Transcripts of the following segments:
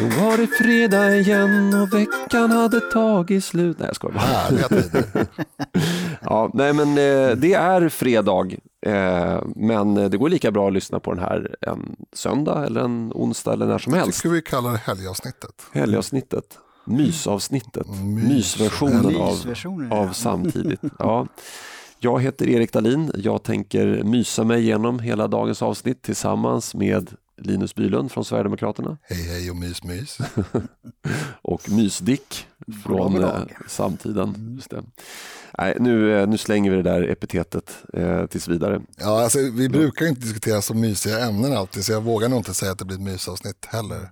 Så var det fredag igen och veckan hade tagit slut. Nej jag skojar bara. Härliga tider. Ja, nej men eh, det är fredag. Eh, men det går lika bra att lyssna på den här en söndag eller en onsdag eller när som Jag helst. tycker vi kallar det helgavsnittet. Helgavsnittet. Mysavsnittet. Mys. Mysversionen av, Mysversionen, av ja. samtidigt. Ja. Jag heter Erik Dahlin. Jag tänker mysa mig igenom hela dagens avsnitt tillsammans med Linus Bylund från Sverigedemokraterna Hej hej och mys mys. och Mysdick från eh, dag. samtiden. Just det. Nej, nu, eh, nu slänger vi det där epitetet eh, tills vidare. Ja, alltså, vi brukar inte diskutera så mysiga ämnen alltid så jag vågar nog inte säga att det blir ett mysavsnitt heller.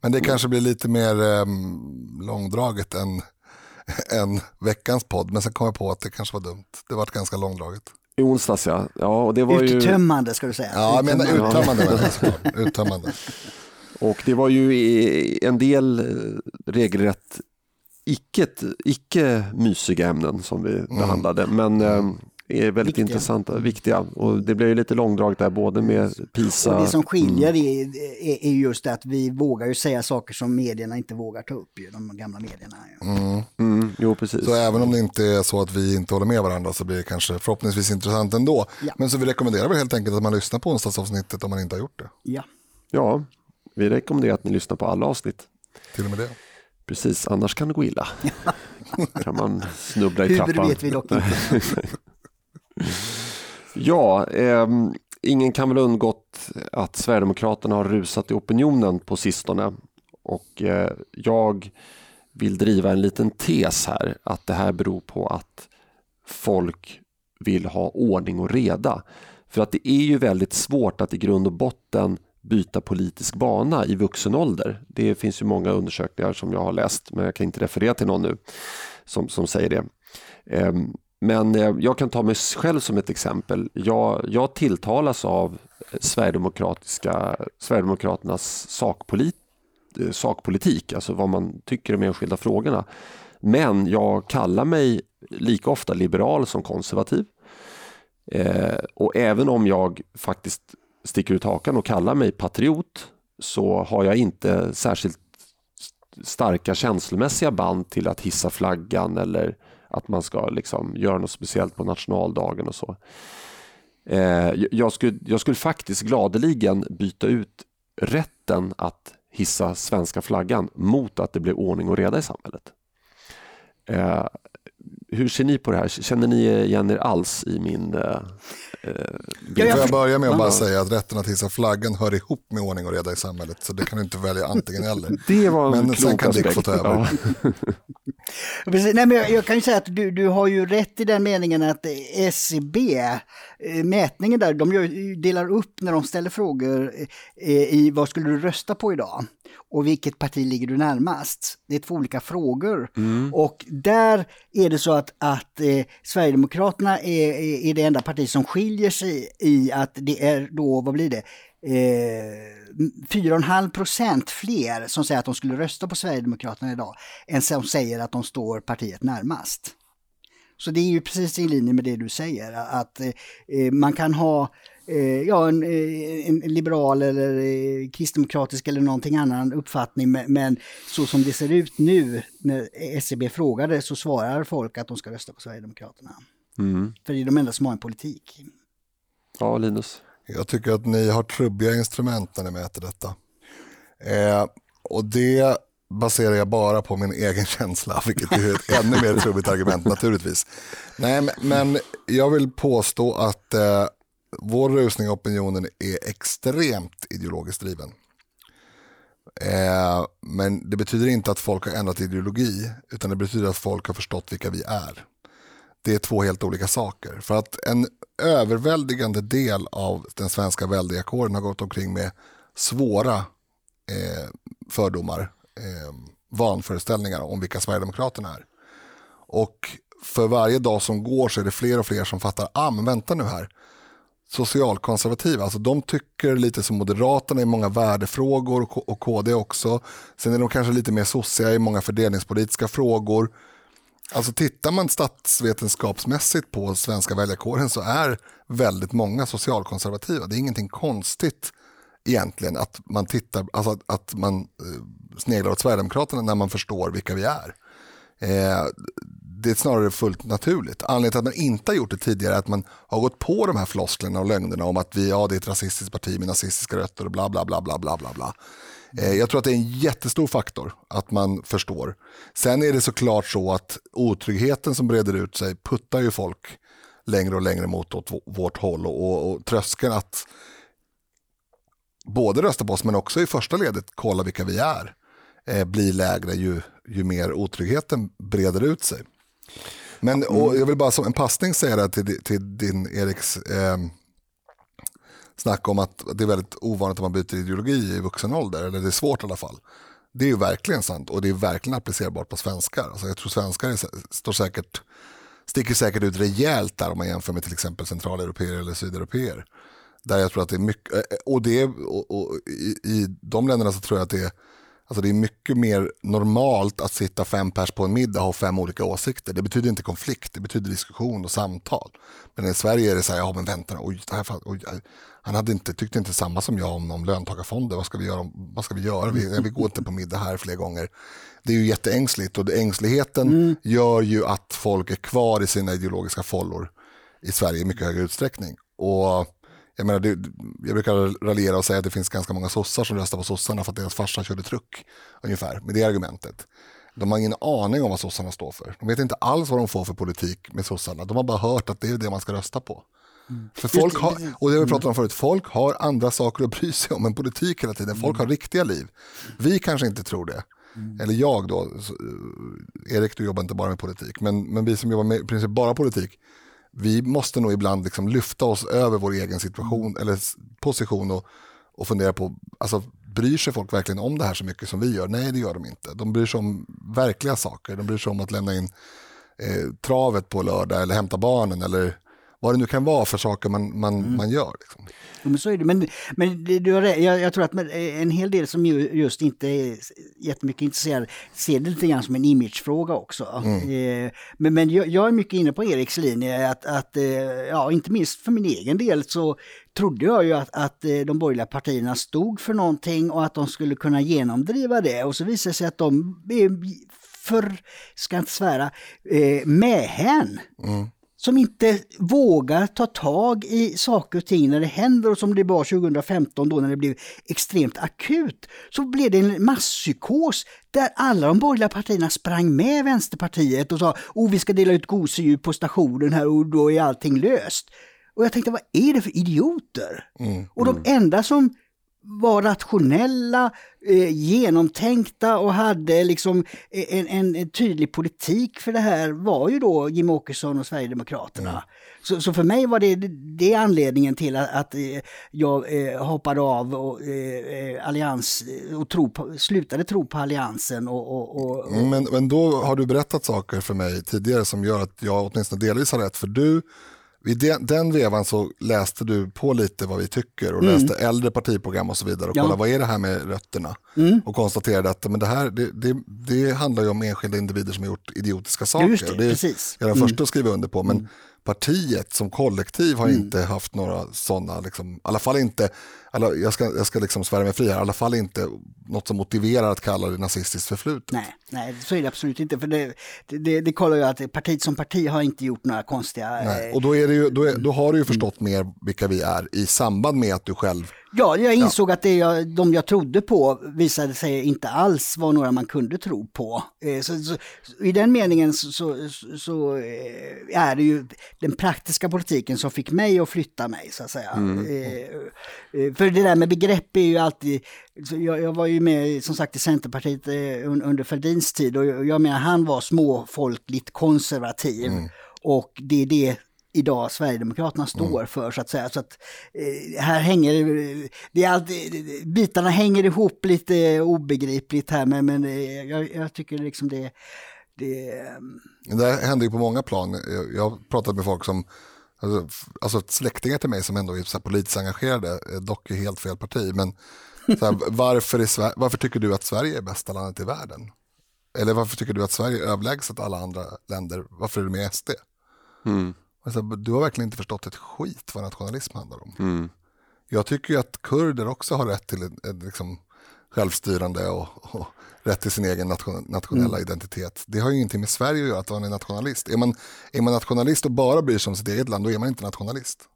Men det kanske blir lite mer um, långdraget än, än veckans podd. Men sen kom jag på att det kanske var dumt. Det var ganska långdraget. I onsdags ja. ja och det var ju... Uttömmande ska du säga. Ja, jag menar Uttömmande. uttömmande. Och det var ju en del eh, regelrätt icke, icke mysiga ämnen som vi behandlade. Men eh, är väldigt Viktiga. intressanta, viktiga. Och det blev ju lite långdraget där både med PISA. Och det som Mm. skiljer är, är, är just att vi vågar ju säga saker som medierna inte vågar ta upp, ju, de gamla medierna. Ju. Mm, jo, precis. Så även om det inte är så att vi inte håller med varandra så blir det kanske förhoppningsvis intressant ändå. Ja. Men så vi rekommenderar väl helt enkelt att man lyssnar på onsdagsavsnittet om man inte har gjort det. Ja. Ja, vi rekommenderar att ni lyssnar på alla avsnitt. Till och med det. Precis, annars kan det gå illa. kan man snubbla i Hur trappan. vet vi dock inte. Ja, eh, ingen kan väl undgått att Sverigedemokraterna har rusat i opinionen på sistone. Och eh, jag vill driva en liten tes här, att det här beror på att folk vill ha ordning och reda. För att det är ju väldigt svårt att i grund och botten byta politisk bana i vuxen ålder. Det finns ju många undersökningar som jag har läst, men jag kan inte referera till någon nu som, som säger det. Ehm, men eh, jag kan ta mig själv som ett exempel. Jag, jag tilltalas av eh, Sverigedemokratiska, Sverigedemokraternas sakpolit, eh, sakpolitik, alltså vad man tycker om enskilda frågorna. Men jag kallar mig lika ofta liberal som konservativ. Eh, och även om jag faktiskt sticker ut hakan och kallar mig patriot så har jag inte särskilt starka känslomässiga band till att hissa flaggan eller att man ska liksom göra något speciellt på nationaldagen och så. Eh, jag, skulle, jag skulle faktiskt gladeligen byta ut rätten att hissa svenska flaggan mot att det blir ordning och reda i samhället. Eh, hur ser ni på det här? Känner ni igen er alls i min eh, eh? Ja, jag Får jag börja med att bara Ja. säga att rätten att hissa flaggan hör ihop med ordning och reda i samhället. Så det kan du inte välja antingen eller. Det var en Men sen kan Dick få ta över. Ja. Precis. Nej, men jag, jag kan ju säga att du, du har ju rätt i den meningen att SCB, eh, mätningen där, de gör, delar upp när de ställer frågor eh, i vad skulle du rösta på idag och vilket parti ligger du närmast. Det är två olika frågor. Och där är det så att, att eh, Sverigedemokraterna är, är, det enda parti som skiljer sig i att det är då, vad blir det, eh, 4,5 procent fler som säger att de skulle rösta på Sverigedemokraterna idag än som säger att de står partiet närmast. Så det är ju precis i linje med det du säger, att eh, man kan ha ja, en, eh, en liberal eller eh, kristdemokratisk eller någonting annan uppfattning, men, men så som det ser ut nu när SCB frågade så svarar folk att de ska rösta på Sverigedemokraterna. Mm. För det är de enda som har en politik. ja, Linus. Jag tycker att ni har trubbiga instrument när ni mäter detta. Eh, och det baserar jag bara på min egen känsla, vilket är ett ännu mer trubbigt argument naturligtvis. Nej, men, men jag vill påstå att eh, vår rusning i opinionen är extremt ideologiskt driven. Eh, men det betyder inte att folk har ändrat ideologi, utan det betyder att folk har förstått vilka vi är. Det är två helt olika saker. För att en överväldigande del av den svenska väljarkåren har gått omkring med svåra eh, fördomar, eh, vanföreställningar om vilka Sverigedemokraterna är. Och för varje dag som går så är det fler och fler som fattar, ah men vänta nu här, socialkonservativa, alltså de tycker lite som Moderaterna i många värdefrågor och KD också. Sen är de kanske lite mer sossiga i många fördelningspolitiska frågor. Alltså tittar man statsvetenskapsmässigt på svenska väljarkåren så är väldigt många socialkonservativa. Det är ingenting konstigt egentligen att man tittar, alltså att, att man eh, sneglar åt Sverigedemokraterna när man förstår vilka vi är. Eh, det är snarare fullt naturligt. Anledningen till att man inte har gjort det tidigare är att man har gått på de här flosklerna och lögnerna om att vi ja, det är ett rasistiskt parti med nazistiska rötter och bla bla bla bla bla bla. bla. Eh, jag tror att det är en jättestor faktor att man förstår. Sen är det såklart så att otryggheten som breder ut sig puttar ju folk längre och längre mot åt vårt håll och, och, och tröskeln att både rösta på oss men också i första ledet kolla vilka vi är eh, blir lägre ju, ju mer otryggheten breder ut sig. Men och jag vill bara som en passning säga det till, till din Eriks eh, snack om att det är väldigt ovanligt att man byter ideologi i vuxen ålder, eller det är svårt i alla fall. Det är ju verkligen sant och det är verkligen applicerbart på svenskar. Alltså jag tror svenskar är, står säkert, sticker säkert ut rejält där om man jämför med till exempel centraleuropeer eller sydeuropeer. Där jag tror att det är mycket, eh, och, det, och, och i, i de länderna så tror jag att det är Alltså det är mycket mer normalt att sitta fem pers på en middag och ha fem olika åsikter. Det betyder inte konflikt, det betyder diskussion och samtal. Men i Sverige är det så här, ja men vänta oj, det här, oj, han hade inte, tyckte inte samma som jag om, om löntagarfonder, vad ska vi göra? Vad ska vi, göra? Vi, vi går inte på middag här fler gånger. Det är ju jätteängsligt och ängsligheten mm. gör ju att folk är kvar i sina ideologiska follor i Sverige i mycket högre utsträckning. Och jag, menar, det, jag brukar raljera och säga att det finns ganska många sossar som röstar på sossarna för att deras farsa körde truck. Ungefär, med det argumentet. De har ingen aning om vad sossarna står för. De vet inte alls vad de får för politik med sossarna. De har bara hört att det är det man ska rösta på. Mm. För folk har, och det har vi pratat om förut, folk har andra saker att bry sig om än politik hela tiden. Folk har riktiga liv. Vi kanske inte tror det. Mm. Eller jag då, Erik du jobbar inte bara med politik, men, men vi som jobbar med i princip bara politik, vi måste nog ibland liksom lyfta oss över vår egen situation eller position och, och fundera på, alltså bryr sig folk verkligen om det här så mycket som vi gör? Nej, det gör de inte. De bryr sig om verkliga saker. De bryr sig om att lämna in eh, travet på lördag eller hämta barnen eller vad det nu kan vara för saker man, man, mm. man gör. Liksom. Ja, men så är det. Men, men du har, jag, jag tror att en hel del som just inte är jättemycket intresserade ser det lite grann som en imagefråga också. Mm. Eh, men, men jag, jag, är mycket inne på Eriks linje att, att eh, ja, inte minst för min egen del så trodde jag ju att, att eh, de borgerliga partierna stod för någonting och att de skulle kunna genomdriva det. Och så visade det sig att de är för, ska inte svära, eh, mähän. Mm som inte vågar ta tag i saker och ting när det händer och som det var 2015 då när det blev extremt akut. Så blev det en masspsykos där alla de borgerliga partierna sprang med Vänsterpartiet och sa oh, vi ska dela ut gosedjur på stationen här och då är allting löst. Och jag tänkte vad är det för idioter? Mm, och de mm. enda som var rationella, eh, genomtänkta och hade liksom en, en, en, tydlig politik för det här var ju då Jim Åkesson och Sverigedemokraterna. Mm. Så, så, för mig var det, det anledningen till att, att eh, jag eh, hoppade av och, eh, eh allians, och tro på, slutade tro på alliansen. Och, och, och, och... Men, men då har du berättat saker för mig tidigare som gör att jag åtminstone delvis har rätt. För du i den, vevan så läste du på lite vad vi tycker och mm. läste äldre partiprogram och så vidare och ja. kollade vad är det här med rötterna mm. och konstaterade att men det här det, det, det, handlar ju om enskilda individer som har gjort idiotiska saker. Just det, det precis. är jag den mm. första att skriva under på men mm partiet som kollektiv har mm. inte haft några sådana, liksom, i alla fall inte, alla, jag ska, jag ska liksom svära mig fri här, i alla fall inte något som motiverar att kalla det nazistiskt förflutet. Nej, nej, så är det absolut inte, för det, det, det kollar ju att partiet som parti har inte gjort några konstiga... Nej, eh, och då, är det ju, då, är, då har du ju förstått mm. mer vilka vi är i samband med att du själv Ja, jag insåg ja. att det jag, de jag trodde på visade sig inte alls vara några man kunde tro på. Eh, så, så, I den meningen så, så, så, eh, är det ju den praktiska politiken som fick mig att flytta mig, så att säga. Mm. Eh, för det där med begrepp är ju alltid... Jag, jag var ju med som sagt i Centerpartiet under Fälldins tid och jag menar han var småfolkligt konservativ. Mm. Och det är det idag Sverigedemokraterna står mm. för så att säga. Så att, eh, här hänger det, är alltid, bitarna hänger ihop lite obegripligt här men, men eh, jag, jag, tycker liksom det, det... Det händer ju på många plan. Jag har pratat med folk som Alltså, alltså släktingar till mig som ändå är så politiskt engagerade, eh, dock i helt fel parti. Men här, varför, är, varför tycker du att Sverige är bästa landet i världen? Eller varför tycker du att Sverige är överlägset alla andra länder? Varför är du med SD? Mm. Alltså, du har verkligen inte förstått ett skit vad nationalism handlar om. Mm. Jag tycker ju att kurder också har rätt till liksom självstyrande och, och, rätt till sin egen nation, nationella mm. identitet. Det har ju ingenting med Sverige att göra att man är nationalist. Är man, är man nationalist och bara bryr sig om sitt eget land, då är man inte nationalist.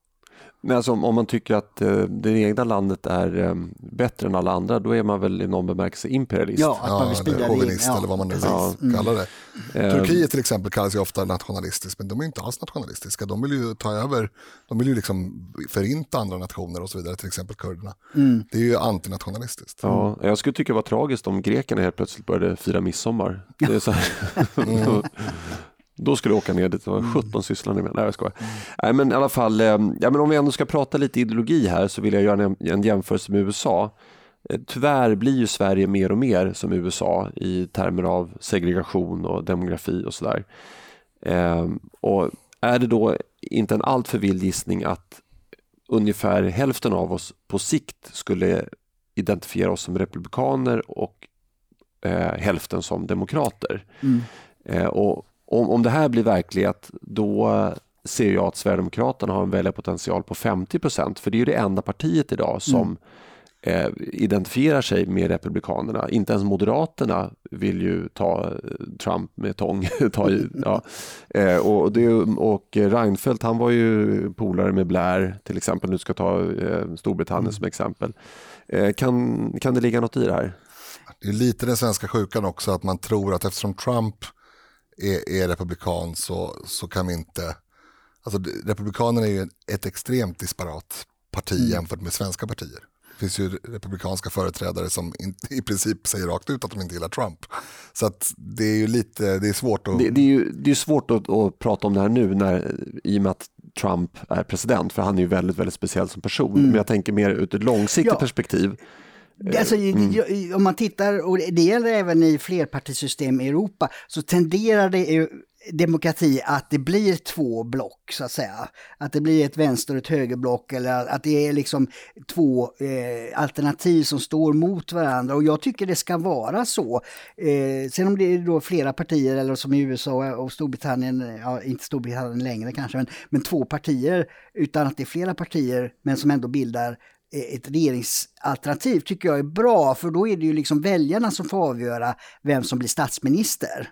Men alltså, om, man tycker att eh, det egna landet är eh, bättre än alla andra, då är man väl i någon bemärkelse imperialist? Ja, att man vill sprida eller chauvinist ja, eller vad man nu ja. vill kalla det. Mm. Turkiet till exempel kallas ju ofta nationalistiskt, men de är inte alls nationalistiska. De vill ju ta över, de vill ju liksom förinta andra nationer och så vidare, till exempel kurderna. Mm. Det är ju antinationalistiskt. Ja, jag skulle tycka det var tragiskt om grekerna helt plötsligt började fira midsommar. Det är så mm. Då skulle jag åka ner dit, det var 17 mm. sysslar ni med. Nej jag skojar. Mm. Nej men i alla fall, eh, ja, men om vi ändå ska prata lite ideologi här så vill jag göra en, en jämförelse med USA. Eh, tyvärr blir ju Sverige mer och mer som USA i termer av segregation och demografi och sådär. Eh, och är det då inte en alltför vild gissning att ungefär hälften av oss på sikt skulle identifiera oss som republikaner och eh, hälften som demokrater. Mm. Eh, och om, om det här blir verklighet då ser jag att Sverigedemokraterna har en väljarpotential på 50 procent för det är det enda partiet idag som mm. eh, identifierar sig med Republikanerna. Inte ens Moderaterna vill ju ta eh, Trump med tång. ta ja. eh, och, det, och Reinfeldt han var ju polare med Blair till exempel, nu ska jag ta eh, Storbritannien mm. som exempel. Eh, kan, kan det ligga något i det här? Det är lite den svenska sjukan också att man tror att eftersom Trump är, är republikan så, så kan vi inte... Alltså, Republikanerna är ju ett extremt disparat parti mm. jämfört med svenska partier. Det finns ju republikanska företrädare som in, i princip säger rakt ut att de inte gillar Trump. Så att det är ju lite, det är svårt att... Det, det är ju det är svårt att, att, prata om det här nu när, i och med att Trump är president, för han är ju väldigt, väldigt speciell som person. Mm. Men jag tänker mer ur ett långsiktigt ja. perspektiv. Alltså, mm. Om man tittar, och det gäller även i flerpartisystem i Europa, så tenderar det demokrati att det blir två block så att säga. Att det blir ett vänster och ett högerblock eller att det är liksom två eh, alternativ som står mot varandra och jag tycker det ska vara så. Eh, sen om det är då flera partier eller som i USA och Storbritannien, ja inte Storbritannien längre kanske, men, men två partier utan att det är flera partier men som ändå bildar Eh, ett regeringsalternativ tycker jag är bra, för då är det ju liksom väljarna som får avgöra vem som blir statsminister.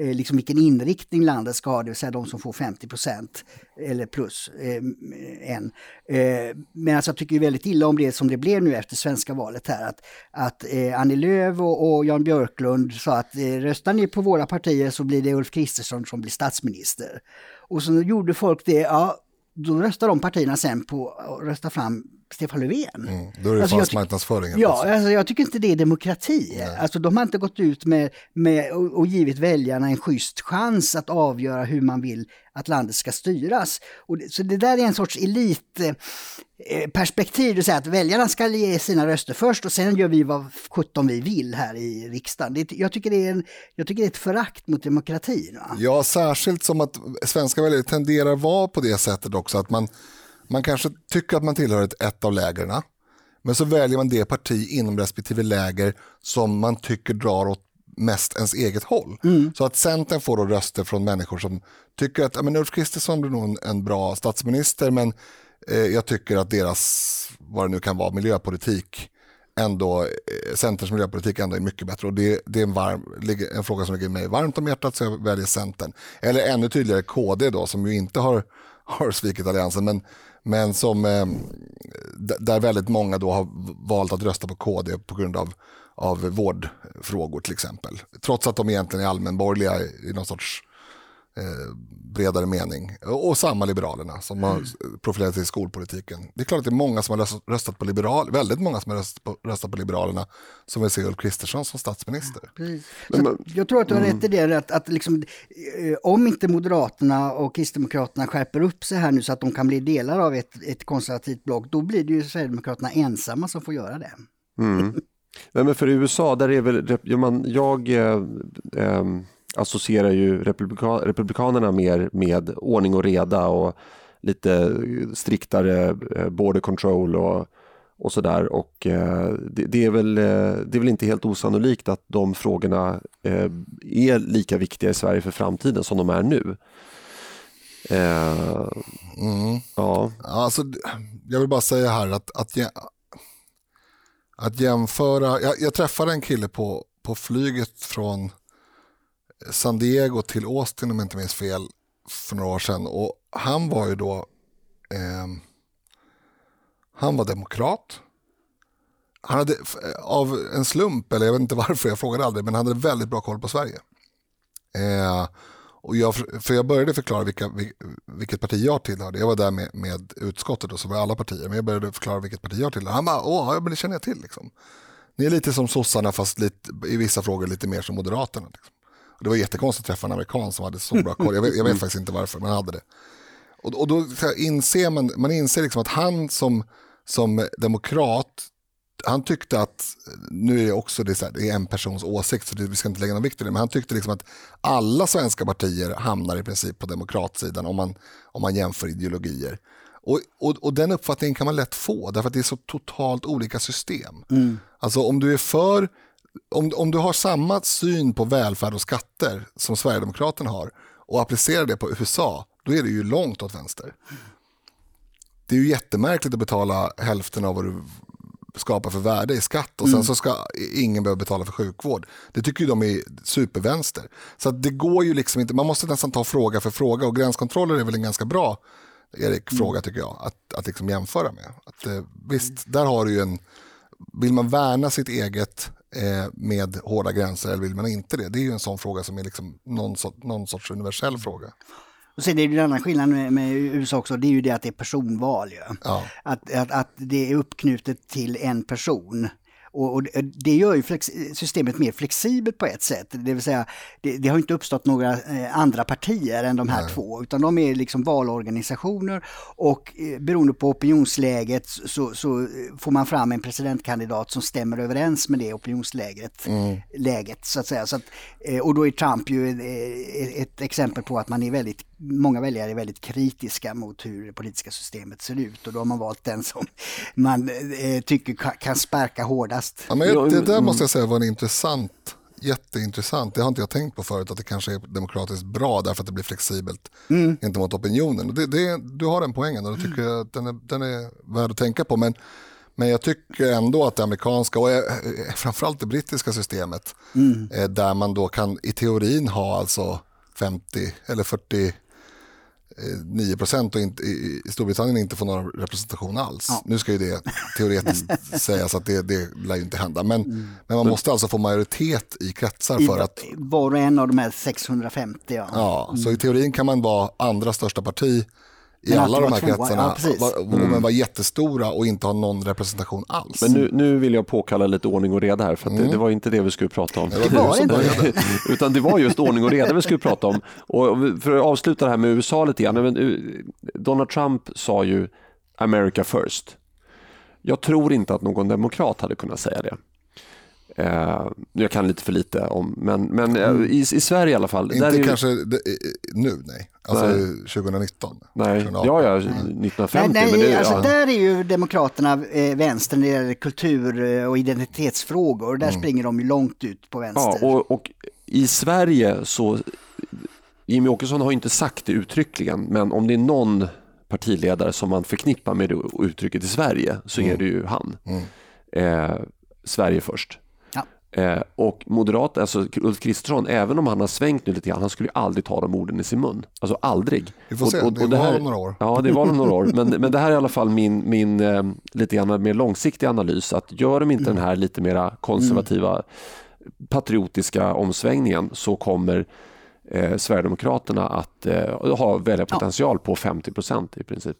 Eh, liksom vilken inriktning landet ska ha, det vill säga de som får 50 procent eller plus eh, en. Eh, men alltså jag tycker väldigt illa om det som det blev nu efter svenska valet här, att, att eh, Annie Lööf och, och Jan Björklund sa att eh, röstar ni på våra partier så blir det Ulf Kristersson som blir statsminister. Och så gjorde folk det, ja, då röstar de partierna sen på att rösta fram Stefan Löfven. Mm, då är det alltså, falsk marknadsföring. Ja, alltså, jag tycker inte det är demokrati. Alltså, de har inte gått ut med, med och, och, givit väljarna en schysst chans att avgöra hur man vill att landet ska styras. Och det, så det där är en sorts elitperspektiv, eh, det säga att väljarna ska ge sina röster först och sen gör vi vad sjutton vi vill här i riksdagen. Det, jag, tycker det är en, jag tycker det är ett förakt mot demokratin. Va? Ja, särskilt som att svenska väljare tenderar vara på det sättet också, att man man kanske tycker att man tillhör ett, ett av lägren, men så väljer man det parti inom respektive läger som man tycker drar åt mest ens eget håll. Mm. Så att Centern får då röster från människor som tycker att men Ulf Kristersson blir nog en, en bra statsminister men eh, jag tycker att deras, vad det nu kan vara, miljöpolitik ändå, eh, Centerns miljöpolitik ändå är mycket bättre och det, det är en, varm, en fråga som ligger mig varmt om hjärtat så jag väljer Centern. Eller ännu tydligare KD då som ju inte har, har svikit alliansen men men som, eh, där väldigt många då har valt att rösta på KD på grund av, av vårdfrågor till exempel. Trots att de egentligen är allmänborgerliga i någon sorts eh, bredare mening. Och samma Liberalerna som har mm. profilerat sig i skolpolitiken. Det är klart att det är många som har röstat på Liberal, väldigt många som har röstat på, röstat på Liberalerna som vill se Ulf Kristersson som statsminister. Mm, jag tror att du har rätt i det, att, att liksom, eh, om inte Moderaterna och Kristdemokraterna skärper upp sig här nu så att de kan bli delar av ett, ett konservativt block, då blir det ju Sverigedemokraterna ensamma som får göra det. Mm. men för USA, där är väl, jag, jag eh, eh, associerar ju republika republikanerna mer med ordning och reda och lite striktare eh, border control och, och sådär. Och eh, det, det, är väl, eh, det är väl inte helt osannolikt att de frågorna är lika viktiga i Sverige för framtiden som de är nu. Eh, Mm. ja. Alltså, jag vill bara säga här att, att, jä- att jämföra, jag, jag träffade en kille på, på flyget från San Diego till Austin om jag inte minns fel för några år sedan och han var ju då eh, han var demokrat. Han hade eh, av en slump, eller jag vet inte varför, jag frågade aldrig, men han hade väldigt bra koll på Sverige. Eh, och jag, för jag började förklara vilka, vilket parti jag tillhörde. Jag var där med, med utskottet och så var alla partier. Men jag började förklara vilket parti jag tillhörde. Han bara, åh, men det känner jag till. Liksom. Ni är lite som sossarna fast lite, i vissa frågor lite mer som moderaterna. Liksom. Och det var jättekonstigt att träffa en amerikan som hade så bra koll. Jag vet, jag vet faktiskt inte varför, men han hade det. Och, och då inser man, man inser liksom att han som, som demokrat, han tyckte att, nu är det också det, så här, det är en persons åsikt så vi ska inte lägga någon vikt i det, men han tyckte liksom att alla svenska partier hamnar i princip på demokratsidan om man, om man jämför ideologier. Och, och, och den uppfattningen kan man lätt få, därför att det är så totalt olika system. Alltså om du är för, om, om du har samma syn på välfärd och skatter som Sverigedemokraterna har och applicerar det på USA, då är det ju långt åt vänster. Det är ju jättemärkligt att betala hälften av vad du skapar för värde i skatt och sen så ska ingen behöva betala för sjukvård. Det tycker ju de är supervänster. Så det går ju liksom inte, man måste nästan ta fråga för fråga och gränskontroller är väl en ganska bra Erik, fråga tycker jag, att, att liksom jämföra med. Att, eh, visst, där har du ju en, vill man värna sitt eget eh, med hårda gränser eller vill man inte det? Det är ju en sån fråga som är liksom någon, sort, någon sorts universell fråga. Och sen är det ju en annan skillnad med, med USA också, det är ju det att det är personval. Ju. Ja. Att, att, att det är uppknutet till en person. Och, och det gör ju flex, systemet mer flexibelt på ett sätt. Det vill säga, det, det har inte uppstått några eh, andra partier än de här två, utan de är liksom valorganisationer och eh, beroende på opinionsläget så, så eh, får man fram en presidentkandidat som stämmer överens med det opinionsläget. Läget, så att säga. Så att, eh, och då är Trump ju eh, ett exempel på att man är väldigt, många väljare är väldigt kritiska mot hur det politiska systemet ser ut och då har man valt den som man eh, tycker ka- kan sparka hårdast. Ja, men det där måste jag säga var en intressant, jätteintressant. Det har inte jag tänkt på förut, att det kanske är demokratiskt bra därför att det blir flexibelt gentemot opinionen. Och det, det, du har den poängen och då tycker jag att den är, den är värd att tänka på. Men, men jag tycker ändå att det amerikanska och eh, eh, framförallt det brittiska systemet eh, där man då kan i teorin ha alltså 50 eller 40 9 procent och inte, i Storbritannien inte får någon representation alls. Ja. Nu ska ju det teoretiskt sägas att det, det lär ju inte hända. Men, men man måste alltså få majoritet i kretsar I för att, var och en av de här 650. Ja. ja, så i teorin kan man vara andra största parti i Men alla de här kretsarna, ja, och- men vara jättestora och inte ha någon representation alls. Men nu, nu vill jag påkalla lite ordning och reda här, för att det, det var inte det vi skulle prata om. Det var var inte. Utan det var just ordning och reda vi skulle prata om. Och för att avsluta det här med USA lite grann. eh, Donald Trump sa ju America first. Jag tror inte att någon demokrat hade kunnat säga det. Eh, jag kan lite för lite om, men, men eh, i, i Sverige i alla fall. där Inte är ju, kanske det, nu, nej. Alltså Nej. 2019. Nej, 2018. ja, ja, Nej, 1950. nej, men det, alltså ja. där är ju Demokraterna eh, vänster när det gäller kultur eh, och identitetsfrågor. Där springer de ju långt ut på vänster. Ja, och, och i Sverige så, Jimmy Åkesson har ju inte sagt det uttryckligen, men om det är någon partiledare som man förknippar med det uttrycket i Sverige så är det ju han. Eh, Sverige först. Ja. Eh, och moderat, alltså Ulf Kristersson, även om han har svängt nu lite grann, han skulle ju aldrig ta de orden i sin mun. Alltså aldrig. Vi får se, Och- och- det och var om några år. Ja, det var om några år. Men, men det här är i alla fall min, min eh, lite grann mer långsiktiga analys. Att gör de inte den här lite mera konservativa, patriotiska omsvängningen så kommer eh, Sverigedemokraterna att eh, ha väljarpotential på 50 procent i princip.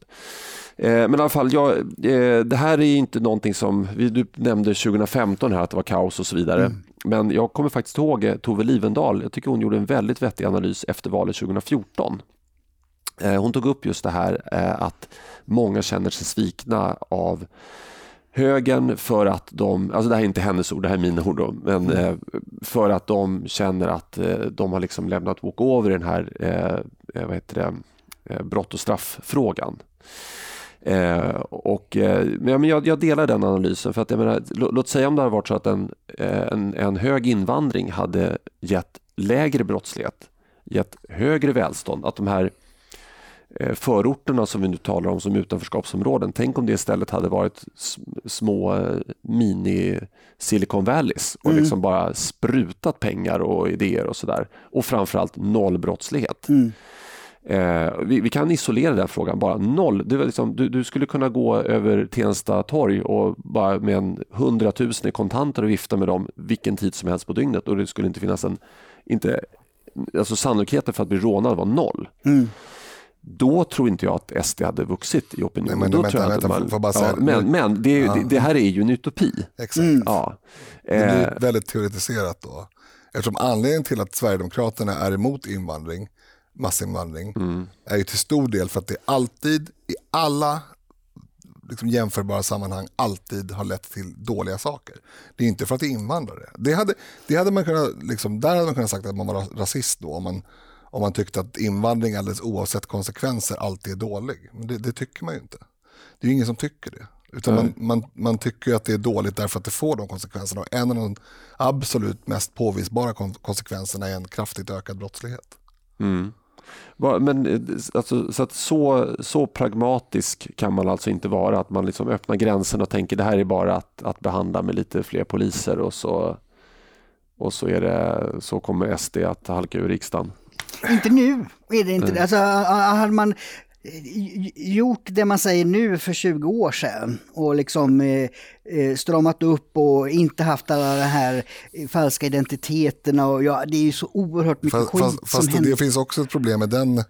Eh, men i alla fall, jag, eh, det här är inte någonting som, vi, du nämnde 2015 här att det var kaos och så vidare. Men jag kommer faktiskt ihåg eh, Tove Livendal, jag tycker hon gjorde en väldigt vettig analys efter valet 2014. Eh, Hon tog upp just det här att många känner sig svikna av högern för att de, alltså det här är inte hennes ord, det här är mina ord då, men eh, för att de känner att de har liksom lämnat walkover i den här vad heter det, brott och strafffrågan. Eh, och, eh, men jag- jag, delar den analysen för att jag menar, lå- låt säga om det hade varit så att en, eh, en, en hög invandring hade gett lägre brottslighet, gett högre välstånd, att de här eh, förorterna som vi nu talar om som utanförskapsområden. Tänk om det istället hade varit små eh, mini Silicon Valleys och mm. liksom bara sprutat pengar och idéer och sådär. Och framförallt noll brottslighet. Mm. Eh, vi, vi, kan isolera den frågan bara. Noll. Liksom, du, du, skulle kunna gå över Tensta torg och bara med en hundratusen i kontanter och vifta med dem vilken tid som helst på dygnet och det skulle inte finnas en, inte, alltså sannolikheten för att bli rånad var noll. Mm. Då tror inte jag att SD hade vuxit i opinion. men, då vänta, tror jag vänta, man, bara säga, ja, men, men det, ja. det, det, här är ju en utopi. Exakt. Mm. Ja. Det blir eh. väldigt teoretiserat då. Eftersom anledningen till att Sverigedemokraterna är emot invandring massinvandring mm. är ju till stor del för att det alltid i alla liksom jämförbara sammanhang alltid har lett till dåliga saker. Det är inte för att det är invandrare. Det hade, det hade man kunnat, liksom, där hade man kunnat sagt att man var rasist då om man, om man tyckte att invandring alldeles oavsett konsekvenser alltid är dålig. Men det, det tycker man ju inte. Det är ju ingen som tycker det. Utan man, man, man, tycker att det är dåligt därför att det får de konsekvenserna. Och en av de absolut mest påvisbara konsekvenserna är en kraftigt ökad brottslighet. Mm. Men eh, alltså, så, så, så, pragmatisk kan man alltså inte vara att man liksom öppnar gränsen och tänker det här är bara att, att behandla med lite fler poliser och så, och så, är det, så kommer SD att halka ur riksdagen. Inte nu, är det inte. Alltså, hade man gjort det man säger nu för 20 år sedan och liksom eh, eh, stramat upp och inte haft alla de här falska identiteterna och ja, det är ju så oerhört mycket fast, skit fast, som fast händer. det finns också ett problem med den eh,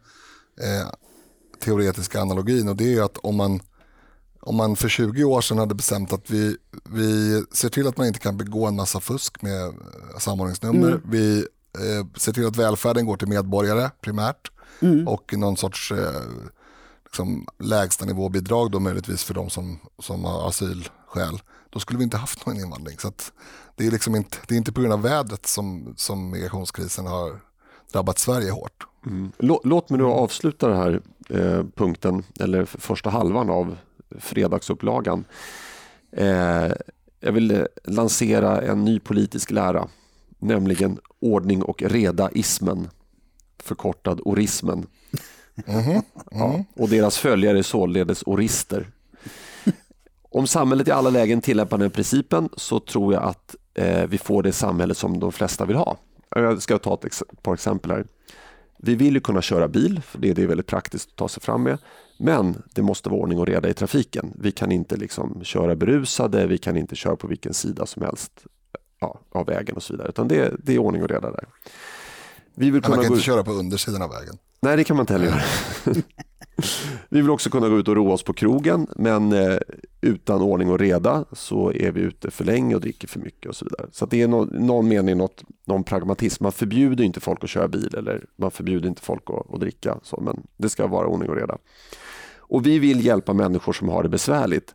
teoretiska analogin och det är ju att om man om man för 20 år sedan hade bestämt att vi, vi ser till att man inte kan begå en massa fusk med samordningsnummer. Mm. Vi eh, ser till att välfärden går till medborgare primärt mm. och någon sorts eh, liksom, lägsta nivåbidrag då möjligtvis för de som, som har asylskäl, då skulle vi inte haft någon invandring. Så det, är liksom inte, det är inte på grund av vädret som, som migrationskrisen har drabbat Sverige hårt. Mm. Låt mig nu avsluta den här eh, punkten, eller första halvan av fredagsupplagan. Eh, jag vill eh, lansera en ny politisk lära, nämligen ordning och reda-ismen, förkortad orismen. Mm -hmm. ja, och deras följare är således orister. Om samhället i alla lägen tillämpar den principen så tror jag att eh, vi får det samhälle som de flesta vill ha. Jag ska ta ett, ex par exempel här. Vi vill ju kunna köra bil, för det är, det är väldigt praktiskt att ta sig fram med. Men det måste vara ordning och reda i trafiken. Vi kan inte liksom köra berusade, vi kan inte köra på vilken sida som helst ja, av vägen och så vidare. Utan det, det är ordning och reda där. Vi vill kunna man kan gå... inte köra på undersidan av vägen. Nej, det kan man inte heller göra. vi vill också kunna gå ut och roa oss på krogen, men eh, utan ordning och reda så är vi ute för länge och dricker för mycket och så vidare. Så det är no någon mening något, någon pragmatism. Man förbjuder inte folk att köra bil eller man förbjuder inte folk att, att dricka, så, men det ska vara ordning och reda. Och vi vill hjälpa människor som har det besvärligt.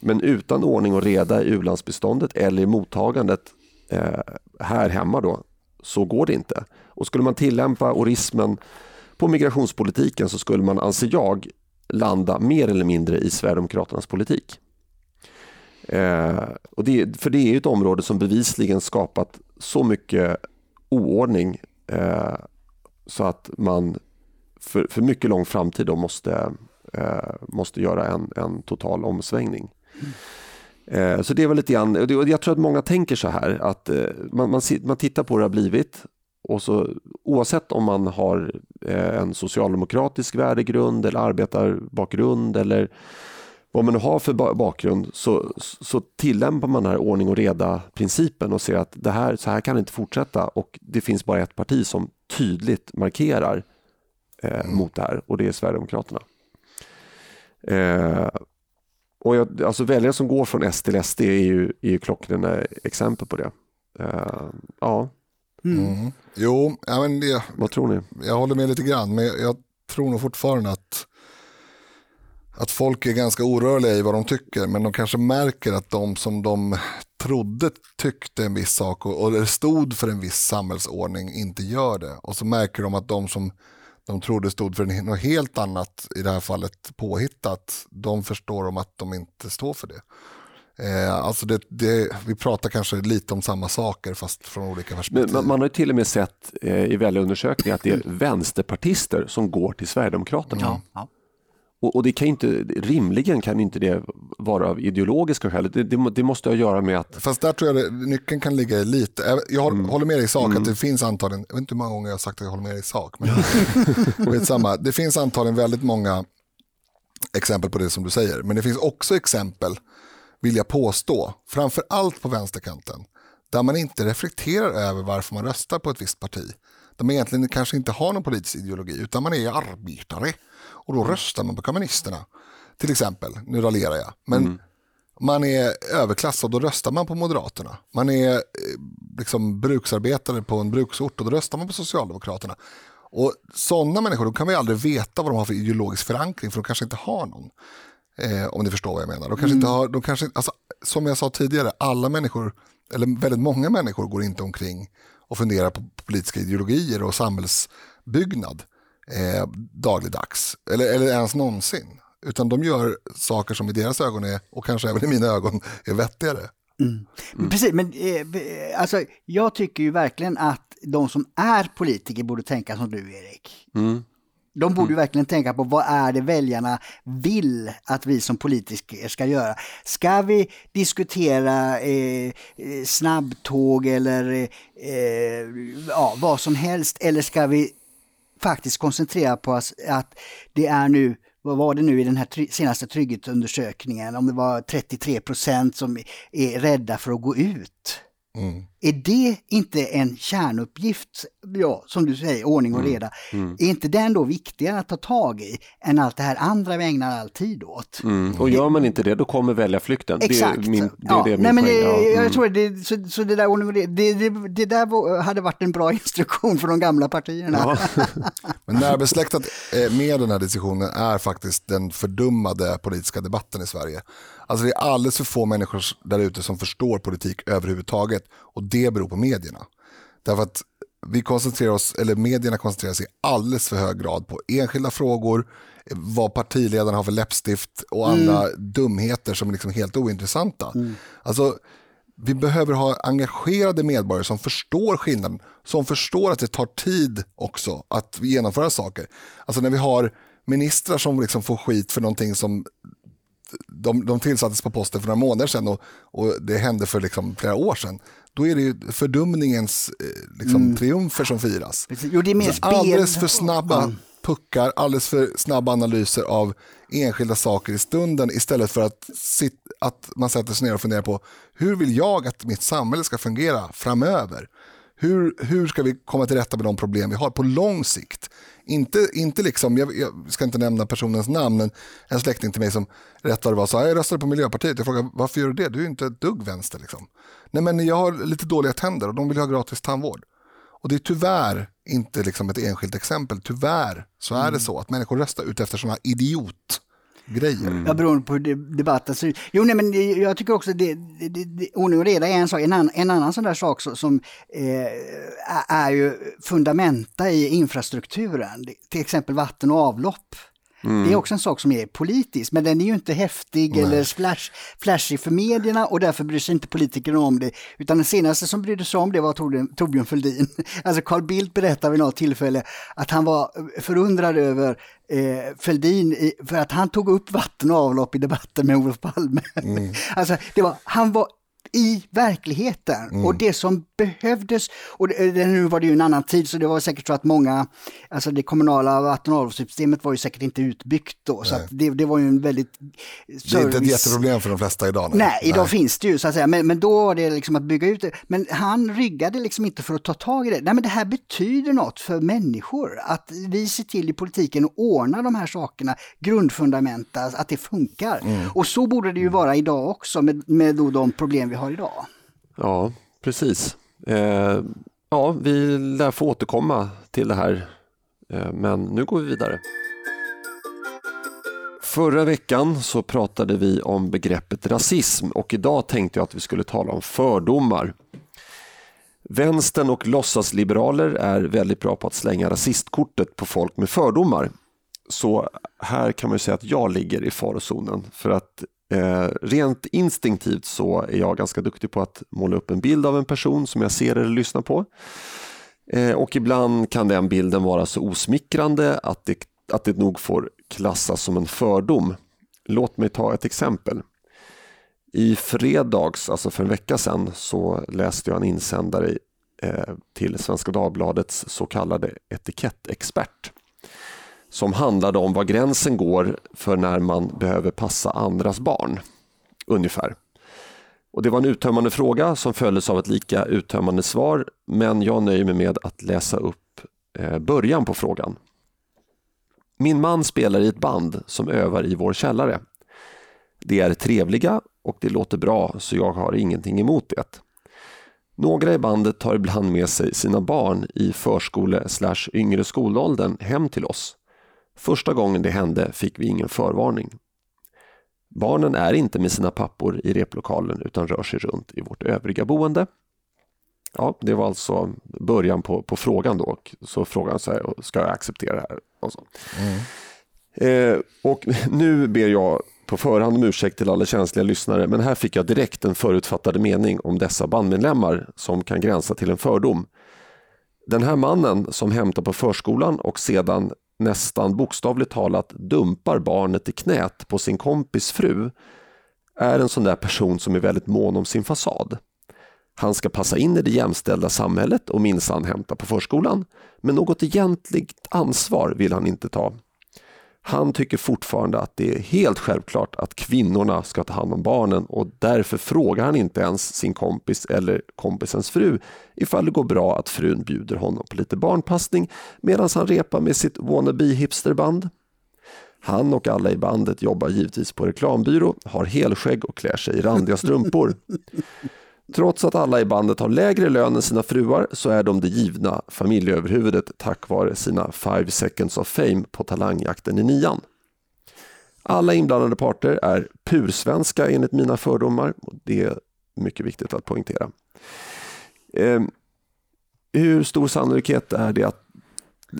Men utan ordning och reda i ulandsbeståndet eller i mottagandet eh, här hemma då, så går det inte. Och skulle man tillämpa orismen på migrationspolitiken så skulle man, anser jag, landa mer eller mindre i Sverigedemokraternas politik. Eh, och det, för det är ett område som bevisligen skapat så mycket oordning eh, så att man för, för mycket lång framtid då måste, eh, måste göra en, en total omsvängning. Mm. Så det är väl lite grann, och jag tror att många tänker så här att eh, man, man, man tittar på hur det har blivit och så, oavsett om man har eh, en socialdemokratisk värdegrund eller arbetarbakgrund eller vad man nu har för bakgrund så, så tillämpar man den här ordning och reda-principen och ser att det här, så här kan det inte fortsätta och det finns bara ett parti som tydligt markerar eh, mm. mot det här och det är Sverigedemokraterna. Eh, och jag, alltså väljare som går från S till SD är ju, är ju klockrena exempel på det. Eh, ja. Mm. Mm. Jo, ja, men det, vad tror ni? Jag håller med lite grann, men jag, jag tror nog fortfarande att, att folk är ganska orörliga i vad de tycker, men de kanske märker att de som de trodde tyckte en viss sak och, och stod för en viss samhällsordning inte gör det. Och så märker de att de som de trodde stod för något helt annat, i det här fallet påhittat, de förstår om att de inte står för det. Eh, alltså det, det, vi pratar kanske lite om samma saker fast från olika perspektiv. Men man har till och med sett eh, i väljarundersökningar att det är vänsterpartister som går till Sverigedemokraterna. Ja, ja. Och, och, det kan inte, rimligen kan inte det vara av ideologiska skäl. Det, det, det måste ha att göra med att... Fast där tror jag det, nyckeln kan ligga i lite. Jag mm. håller med dig i sak mm. att det finns antagligen, jag vet inte hur många gånger jag har sagt att jag håller med dig i sak, men samma. det finns antagligen väldigt många exempel på det som du säger. Men det finns också exempel, vill jag påstå, framför allt på vänsterkanten, där man inte reflekterar över varför man röstar på ett visst parti. Där man egentligen kanske inte har någon politisk ideologi, utan man är arbetare och då röstar man på kommunisterna. Till exempel, nu raljerar jag. Men mm. man är överklass och då röstar man på Moderaterna. Man är eh, liksom bruksarbetare på en bruksort och då röstar man på Socialdemokraterna. Och sådana människor, då kan vi aldrig veta vad de har för ideologisk förankring för de kanske inte har någon. Eh, om ni förstår vad jag menar. De kanske mm. inte har, de kanske, alltså, som jag sa tidigare, alla människor, eller väldigt många människor går inte omkring och funderar på politiska ideologier och samhällsbyggnad eh, dagligdags, eller, eller ens någonsin. Utan de gör saker som i deras ögon är, och kanske även i mina ögon, är vettigare. Mm. Mm. Precis, men eh, alltså, jag tycker ju verkligen att de som är politiker borde tänka som du Erik. Mm. De borde mm. verkligen tänka på vad är det väljarna vill att vi som politiker ska göra. Ska vi diskutera eh, eh snabbtåg eller eh, ja, vad som helst eller ska vi faktiskt koncentrera på att det är nu vad var det nu i den här senaste trygghetsundersökningen, om det var 33 procent som är rädda för att gå ut. Mm. Är det inte en kärnuppgift, ja, som du säger, ordning och mm. reda, mm. är inte den då viktigare att ta tag i än allt det här andra vi ägnar all tid åt? Mm. Och gör man inte det, då kommer väljarflykten. Exakt. Det är min, det ja. det min Nej, men poäng. Ja. Jag mm. tror det, så, så det där ordning och reda, det, det, det, där hade varit en bra instruktion för de gamla partierna. Ja. men närbesläktat eh, med den här diskussionen är faktiskt den fördummade politiska debatten i Sverige. Alltså det är alldeles för få människor där ute som förstår politik överhuvudtaget och det beror på medierna. Därför att vi koncentrerar oss, eller medierna koncentrerar sig i alldeles för hög grad på enskilda frågor, vad partiledarna har för läppstift och andra mm. dumheter som är liksom helt ointressanta. Mm. Alltså, vi behöver ha engagerade medborgare som förstår skillnaden, som förstår att det tar tid också att genomföra saker. Alltså när vi har ministrar som liksom får skit för någonting som de, de tillsattes på posten för några månader sedan och, och det hände för liksom flera år sedan. Då är det ju fördumningens eh, liksom, mm. triumfer som firas. Jo, det är mer spel. Alldeles för snabba mm. puckar, alldeles för snabba analyser av enskilda saker i stunden istället för att, sit, att man sätter sig ner och funderar på hur vill jag att mitt samhälle ska fungera framöver? Hur, hur ska vi komma till rätta med de problem vi har på lång sikt? Inte, inte liksom, jag, jag, ska inte nämna personens namn, men en släkting till mig som rätt vad det var sa, jag röstade på Miljöpartiet. Jag frågade, varför gör du det? Du är inte ett dugg vänster. Liksom. Nej men jag har lite dåliga tänder och de vill ha gratis tandvård. Och det är tyvärr inte liksom ett enskilt exempel. Tyvärr så är mm. det så att människor röstar ut efter sådana idiot grejer. Mm. Ja, beroende på debatten. Så, jo, nej, men jag tycker också det, det, det, ordning och reda är en sak. En, annan, en annan sån där sak som, som eh, är ju fundamenta i infrastrukturen, till exempel vatten och avlopp. Mm. Det är också en sak som är politisk, men den är ju inte häftig Nej. eller flash, flashig för medierna och därför bryr sig inte politikerna om det. Utan den senaste som brydde sig om det var Torbjörn Fälldin. Alltså Carl Bildt berättade vid något tillfälle att han var förundrad över eh, Fälldin för att han tog upp vatten och avlopp i debatten med Olof Palme. Mm. Alltså, det var, han var i verkligheten. Mm. Och det som behövdes, och det, nu var det ju en annan tid så det var säkert så att många, alltså det kommunala vatten och avloppssystemet var ju säkert inte utbyggt då. Så det, det, var ju en väldigt... Service... Det är inte ett jätteproblem för de flesta idag. Nej, nej idag nej. finns det ju så att säga, men, men då var det liksom att bygga ut det. Men han ryggade liksom inte för att ta tag i det. Nej men det här betyder något för människor, att vi ser till i politiken att ordna de här sakerna, grundfundamenta, att det funkar. Mm. Och så borde det ju vara idag också med, med då de problem vi har idag. Ja, precis. Eh, ja, vi lär få återkomma till det här, eh, men nu går vi vidare. Förra veckan så pratade vi om begreppet rasism och idag tänkte jag att vi skulle tala om fördomar. Vänstern och låtsasliberaler är väldigt bra på att slänga rasistkortet på folk med fördomar. Så här kan man säga att jag ligger i farozonen för att Eh, rent instinktivt så är jag ganska duktig på att måla upp en bild av en person som jag ser eller lyssnar på. Eh, och ibland kan den bilden vara så osmickrande att det, att det nog får klassas som en fördom. Låt mig ta ett exempel. I fredags, alltså för en vecka sedan, så läste jag en insändare eh, till Svenska Dagbladets så kallade etikettexpert som handlade om var gränsen går för när man behöver passa andras barn. Ungefär. Och Det var en uttömmande fråga som följdes av ett lika uttömmande svar men jag nöjer mig med att läsa upp eh, början på frågan. Min man spelar i ett band som övar i vår källare. Det är trevliga och det låter bra så jag har ingenting emot det. Några i bandet tar ibland med sig sina barn i förskole yngre skolåldern hem till oss. Första gången det hände fick vi ingen förvarning. Barnen är inte med sina pappor i replokalen utan rör sig runt i vårt övriga boende. Ja, det var alltså början på, på frågan då. Så frågan så här, ska jag acceptera det här? Och. Mm. Eh, och nu ber jag på förhand om ursäkt till alla känsliga lyssnare men här fick jag direkt en förutfattade mening om dessa bandmedlemmar som kan gränsa till en fördom. Den här mannen som hämtar på förskolan och sedan nästan bokstavligt talat dumpar barnet i knät på sin kompis fru är en sån där person som är väldigt mån om sin fasad. Han ska passa in i det jämställda samhället och minsann hämta på förskolan men något egentligt ansvar vill han inte ta. Han tycker fortfarande att det är helt självklart att kvinnorna ska ta hand om barnen och därför frågar han inte ens sin kompis eller kompisens fru ifall det går bra att frun bjuder honom på lite barnpassning medan han repar med sitt wannabe hipsterband. Han och alla i bandet jobbar givetvis på reklambyrå, har helskägg och klär sig i randiga strumpor. Trots att alla i bandet har lägre lön än sina fruar så är de det givna familjeöverhuvudet tack vare sina five seconds of fame på talangjakten i nian. Alla inblandade parter är pursvenska enligt mina fördomar och det är mycket viktigt att poängtera. Eh, hur stor sannolikhet är det att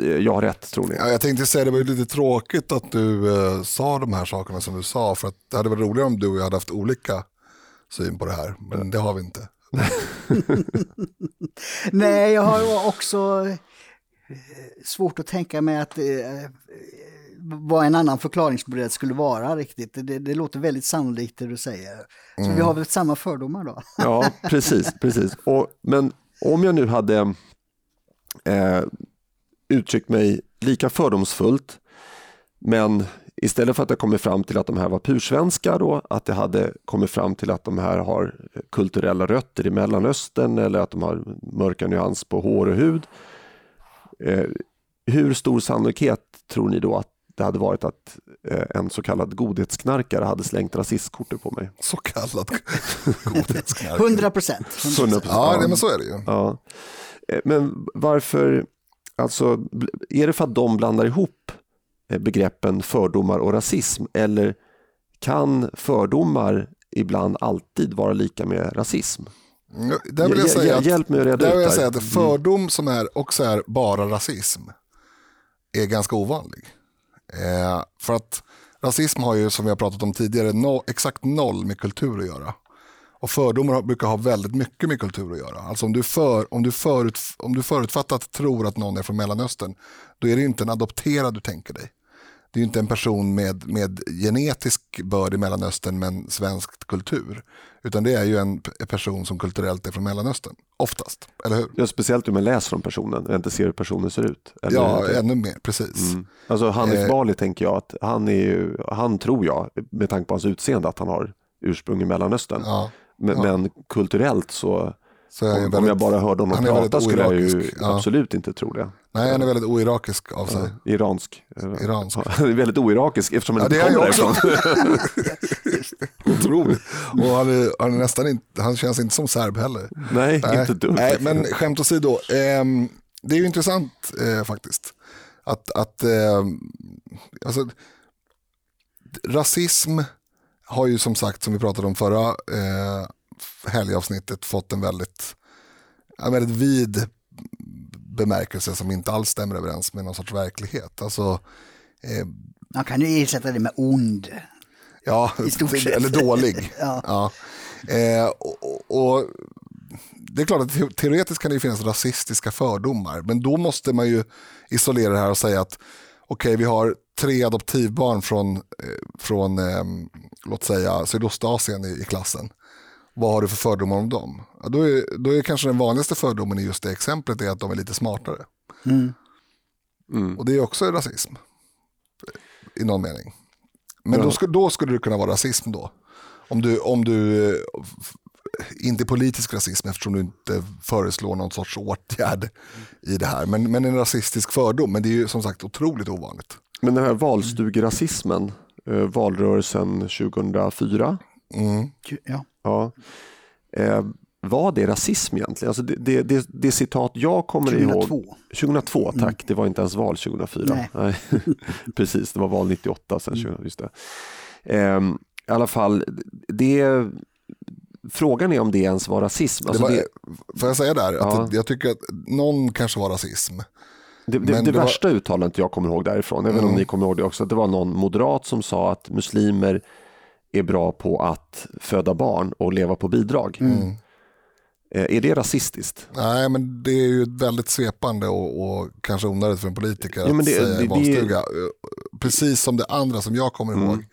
eh, jag har rätt tror ni? Ja, jag tänkte säga det var lite tråkigt att du eh, sa de här sakerna som du sa för att det hade varit roligare om du och jag hade haft olika syn på det här, men det har vi inte. Nej, jag har också eh, svårt att tänka mig att eh, vad en annan förklaringsmodell skulle vara riktigt. Det, det, låter väldigt sannolikt det du säger. Så mm. vi har väl samma fördomar då? ja, precis. precis. Och, men om jag nu hade eh, uttryckt mig lika fördomsfullt men istället för att det kommit fram till att de här var pursvenskar då, att det hade kommit fram till att de här har kulturella rötter i Mellanöstern eller att de har mörka nyans på hår och hud. Eh, hur stor sannolikhet tror ni då att det hade varit att eh, en så kallad godhetsknarkare hade slängt rasistkortet på mig? Så kallad godhetsknarkare? 100 procent. Ja, men så är det ju. Ja. Eh, men varför, alltså, är det för att de blandar ihop begreppen fördomar och rasism? Eller kan fördomar ibland alltid vara lika med rasism? Där vill jag säga att, Hjälp mig att reda där vill jag säga att mm. fördom som är också är bara rasism är ganska ovanlig. Eh, för att rasism har ju som vi har pratat om tidigare no, exakt noll med kultur att göra. Och fördomar brukar ha väldigt mycket med kultur att göra. Alltså om du, för, om du, förut, om du förutfattat tror att någon är från Mellanöstern, då är det inte en adopterad du tänker dig det är inte en person med, med genetisk börd i Mellanöstern men svensk kultur. Utan det är ju en person som kulturellt är från Mellanöstern, oftast. Eller hur? Ja, speciellt om man läser om personen och inte ser hur personen ser ut. Eller ja, ännu mer, precis. Mm. Alltså Hanif eh, Bali tänker jag att han är ju, han tror jag, med tanke på hans utseende, att han har ursprung i Mellanöstern. Ja, men, ja. men kulturellt så om, väldigt, om jag bara hörde honom prata skulle jag ju ja. absolut inte tro det. Nej, han är väldigt oirakisk av sig. Ja, iransk. Iransk. Han är väldigt oirakisk eftersom han ja, inte kommer därifrån. Otroligt. Och han, är, han, är nästan inte, han känns inte som serb heller. Nej, Nej. inte dumt. Nej, men skämt åsido. Eh, det är ju intressant eh, faktiskt. Att, att eh, alltså, rasism har ju som sagt, som vi pratade om förra eh, helgavsnittet fått en väldigt, en väldigt vid bemärkelse som inte alls stämmer överens med någon sorts verklighet. Alltså, eh, Man kan ju ersätta det med ond. Ja, eller dålig. Ja. ja. Eh, och, och, det är klart att te- teoretiskt kan det finnas rasistiska fördomar, men då måste man ju isolera det här och säga att okej, vi har tre adoptivbarn från, eh, från eh, låt säga Sydostasien i, i klassen. Vad har du för fördomar om dem? Ja, då, är, då är kanske den vanligaste fördomen i just det exemplet är att de är lite smartare. Mm. Mm. Och det är också rasism. I någon mening. Men Ja. då, skulle, då skulle det kunna vara rasism då. Om du, om du eh, inte politisk rasism eftersom du inte föreslår någon sorts åtgärd i det här. Men, men en rasistisk fördom. Men det är ju som sagt otroligt ovanligt. Men den här valstugerasismen, valrörelsen 2004, Mm. Ja. ja, eh, var det rasism egentligen? Alltså det, det, det, det citat jag kommer ihåg 2002. 2002, tack. Det var inte ens val 2004. Nej. Precis, det var val 98 sen 20, just det. Ehm, I alla fall, det, frågan är om det ens var rasism. Alltså det var, det, Får jag säga där? Ja. Att jag tycker att någon kanske var rasism. Det, det, det det var- värsta uttalandet jag kommer ihåg därifrån, även om Mm. ni kommer ihåg det också, det var någon moderat som sa att muslimer är bra på att föda barn och leva på bidrag. Mm. Eh, Är det rasistiskt? Nej, men det är ju väldigt svepande och, och kanske onödigt för en politiker Ja, men att det- säga det- i valstuga. Precis som det andra som jag kommer Mm. ihåg.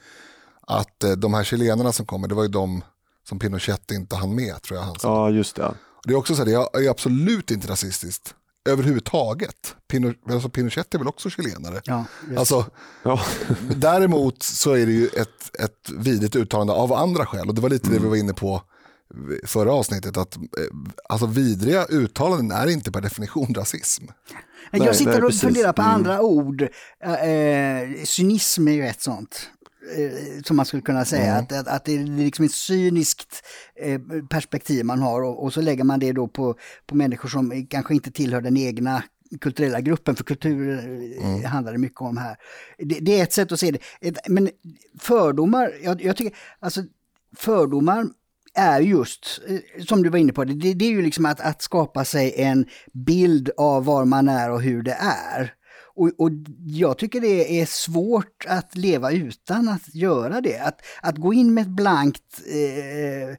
Att eh, de här chilenarna som kommer, det var ju de som Pinochet inte hann med tror jag han sa. Ja, just det. Det är också så här, det är absolut inte rasistiskt överhuvudtaget. Pino, alltså Pinochet är väl också chilenare? Ja. Alltså, Ja. däremot så är det ju ett, ett vidrigt uttalande av andra skäl. Och det var lite Mm. det vi var inne på förra avsnittet. Att eh, alltså vidriga uttalanden är inte per definition rasism. jag sitter nej, och precis. funderar på Mm. andra ord. Eh, cynism är ju ett sånt. Eh, som man skulle kunna säga, Mm. att, att, att det är liksom ett cyniskt eh, perspektiv man har och, och så lägger man det då på, på människor som kanske inte tillhör den egna kulturella gruppen, för kultur eh, handlar det mycket om här. Det, det är ett sätt att se det. Ett, men fördomar, jag, jag tycker, alltså fördomar är just, som du var inne på, det, det, det är ju liksom att, att skapa sig en bild av var man är och hur det är. Och, och jag tycker det är svårt att leva utan att göra det. Att, att gå in med ett blankt eh,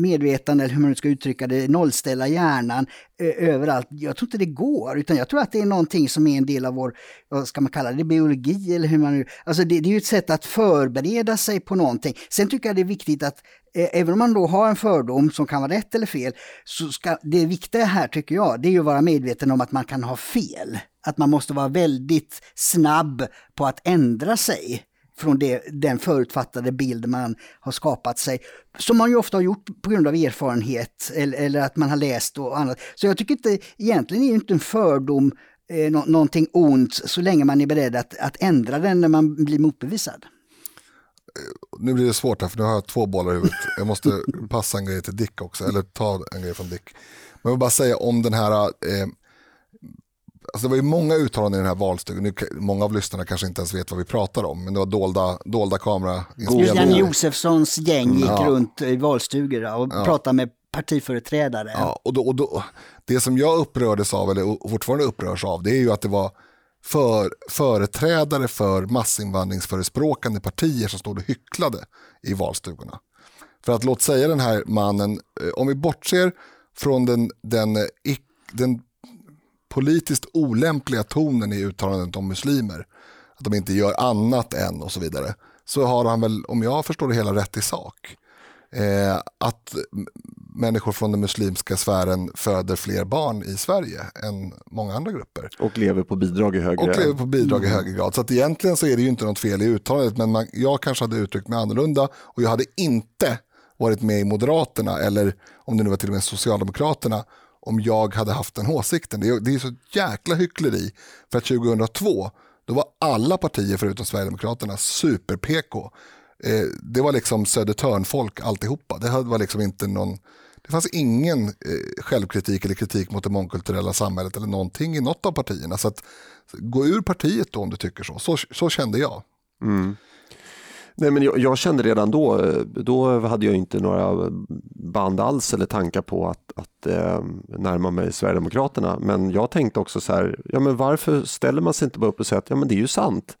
medvetande, eller hur man nu ska uttrycka det, nollställa hjärnan eh, överallt. Jag tror inte det går, utan jag tror att det är någonting som är en del av vår, vad ska man kalla det, biologi eller hur man nu... Alltså det, det är ju ett sätt att förbereda sig på någonting. Sen tycker jag det är viktigt att även om man då har en fördom som kan vara rätt eller fel, så ska det viktiga här tycker jag, det är ju att vara medveten om att man kan ha fel. Att man måste vara väldigt snabb på att ändra sig från det, den förutfattade bild man har skapat sig. Som man ju ofta har gjort på grund av erfarenhet eller, eller att man har läst och annat. Så jag tycker inte, egentligen är ju inte en fördom eh, någonting ont så länge man är beredd att, att ändra den när man blir motbevisad. Nu blir det svårt här för nu har jag två bollar i huvudet. Jag måste passa en grej till Dick också, eller ta en grej från Dick. Men jag vill bara säga om den här, eh, alltså det var ju många uttalanden i den här valstugan. Nu, många av lyssnarna kanske inte ens vet vad vi pratar om, men det var dolda, dolda Just kamerainspelningar. Janne Josefssons gäng gick Ja. runt i valstugor ja, och pratade med partiföreträdare. Ja, och då, och då, det som jag upprördes av, eller fortfarande upprörs av, det är ju att det var för, företrädare för massinvandringsförespråkande partier som stod och hycklade i valstugorna. För att låt säga den här mannen, eh, om vi bortser från den, den, eh, den politiskt olämpliga tonen i uttalandet om muslimer, att de inte gör annat än och så vidare, så har han väl, om jag förstår det hela rätt i sak, eh, att människor från den muslimska sfären föder fler barn i Sverige än många andra grupper. Och lever på bidrag i högre... Och lever på bidrag i högre grad. Så att egentligen så är det ju inte något fel i uttalandet, men man, jag kanske hade uttryckt mig annorlunda och jag hade inte varit med i Moderaterna eller om det nu var till och med Socialdemokraterna om jag hade haft den åsikten. Det är, det är så jäkla hyckleri. För att 2002, då var alla partier förutom Sverigedemokraterna super-PK. Eh, det var liksom Södertörnfolk alltihopa. Det var liksom inte någon... Det fanns ingen eh, självkritik eller kritik mot det mångkulturella samhället eller någonting i något av partierna. Så att, gå ur partiet då om du tycker så. Så, så kände jag. Mm. Nej, men jag, jag kände redan då, eh, då hade jag inte några band alls eller tankar på att, att eh, närma mig Sverigedemokraterna. Men jag tänkte också så här, ja men varför ställer man sig inte bara upp och säger att ja men det är ju sant.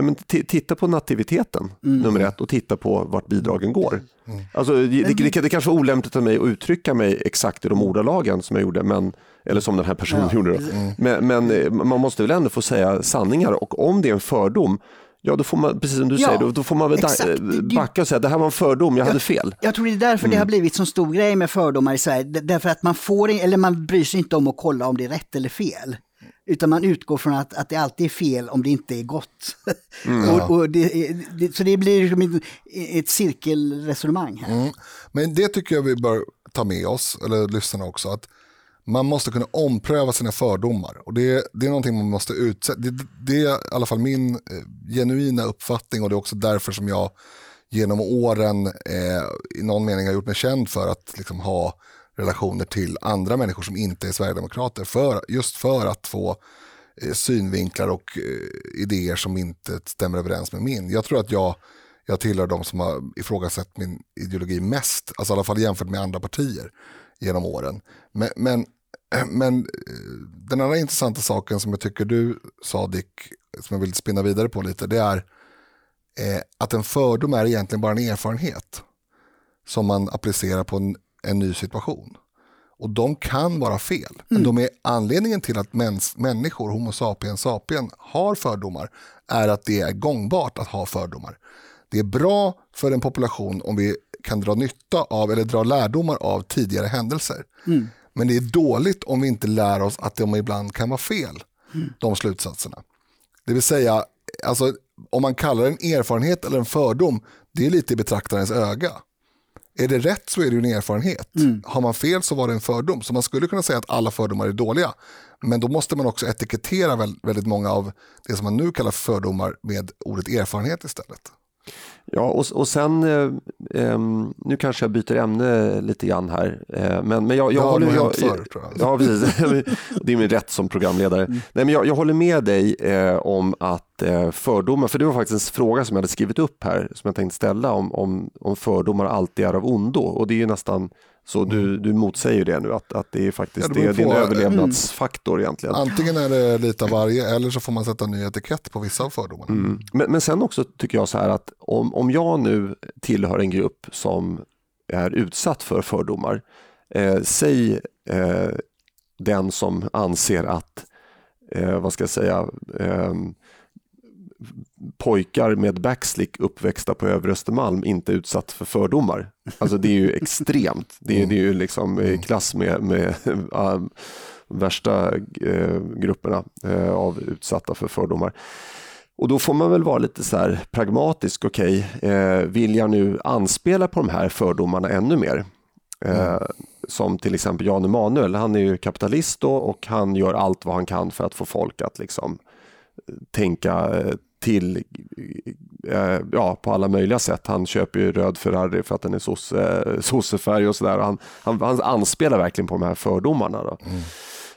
Men titta på nativiteten, mm. nummer ett, och titta på vart bidragen går. Mm. Alltså, det, det, det, det kanske var olämpligt av mig att uttrycka mig exakt i de ordalagen som jag gjorde, men, eller som den här personen ja. gjorde. Mm. Men, men, eh, man måste väl ändå få säga sanningar och om det är en fördom, Ja, då får man, precis som du ja, säger, då, då, får man väl exakt. backa och säga det här var en fördom, jag hade fel. Jag tror det är därför mm. det har blivit så stor grej med fördomar i Sverige. Därför att man får, eller man bryr sig inte om att kolla om det är rätt eller fel. Utan man utgår från att, att det alltid är fel om det inte är gott. Mm. och, och det, det, så det blir som ett cirkelresonemang här. Mm. Men det tycker jag vi bör ta med oss, eller lyssnarna också, att man måste kunna ompröva sina fördomar. Och det, det är någonting man måste utsätta. Det, det, är i alla fall min eh, genuina uppfattning och det är också därför som jag genom åren eh, i någon mening har gjort mig känd för att liksom, ha relationer till andra människor som inte är sverigedemokrater. För, just för att få eh, synvinklar och eh, idéer som inte stämmer överens med min. Jag tror att jag, jag tillhör de som har ifrågasatt min ideologi mest, alltså i alla fall jämfört med andra partier genom åren. Men, men, men eh, den andra intressanta saken som jag tycker du sa Dick, som jag vill spinna vidare på lite, det är eh, att en fördom är egentligen bara en erfarenhet som man applicerar på en en ny situation. Och de kan vara fel. Men mm. de är anledningen till att mäns, människor, Homo sapiens sapien, har fördomar är att det är gångbart att ha fördomar. Det är bra för en population om vi kan dra nytta av eller dra lärdomar av tidigare händelser. Mm. Men det är dåligt om vi inte lär oss att de ibland kan vara fel, mm. de slutsatserna. Det vill säga, alltså, om man kallar det en erfarenhet eller en fördom, det är lite i betraktarens öga. Är det rätt så är det en erfarenhet. Mm. Har man fel så var det en fördom. Så man skulle kunna säga att alla fördomar är dåliga. Men då måste man också etikettera väldigt många av det som man nu kallar fördomar med ordet erfarenhet istället. Ja, och, och sen, eh, eh, nu kanske jag byter ämne lite grann här, eh, men, men jag, jag ja, håller... Jag, förr, tror jag. Ja, precis. det är min rätt som programledare. Mm. Nej, men jag, jag håller med dig eh, om att eh, fördomar, för det var faktiskt en fråga som jag hade skrivit upp här, som jag tänkte ställa, om, om, om fördomar alltid är av ondo, och det är ju nästan så du, mm. du motsäger det nu, att, att det är faktiskt ja, det, det är din överlevnadsfaktor egentligen. Antingen är det lite av varje eller så får man sätta en ny etikett på vissa av fördomarna. Mm. Men, men sen också tycker jag så här att om, om jag nu tillhör en grupp som är utsatt för fördomar, eh, säg eh, den som anser att, eh, vad ska jag säga, eh, pojkar med backslick uppväxta på Övre Östermalm inte utsatt för fördomar. Alltså det är ju extremt. Det är, det är ju liksom i klass med, med äh, värsta äh, grupperna äh, av utsatta för fördomar. Och då får man väl vara lite så här pragmatisk. Okej, okay, vill jag nu anspela på de här fördomarna ännu mer? Mm. Som till exempel Jan Emanuel, han är ju kapitalist då, och han gör allt vad han kan för att få folk att liksom tänka till eh, ja, på alla möjliga sätt. Han köper ju röd Ferrari för att den är sosse, sossefärg och sådär. Han, han, han anspelar verkligen på de här fördomarna. Då. Mm.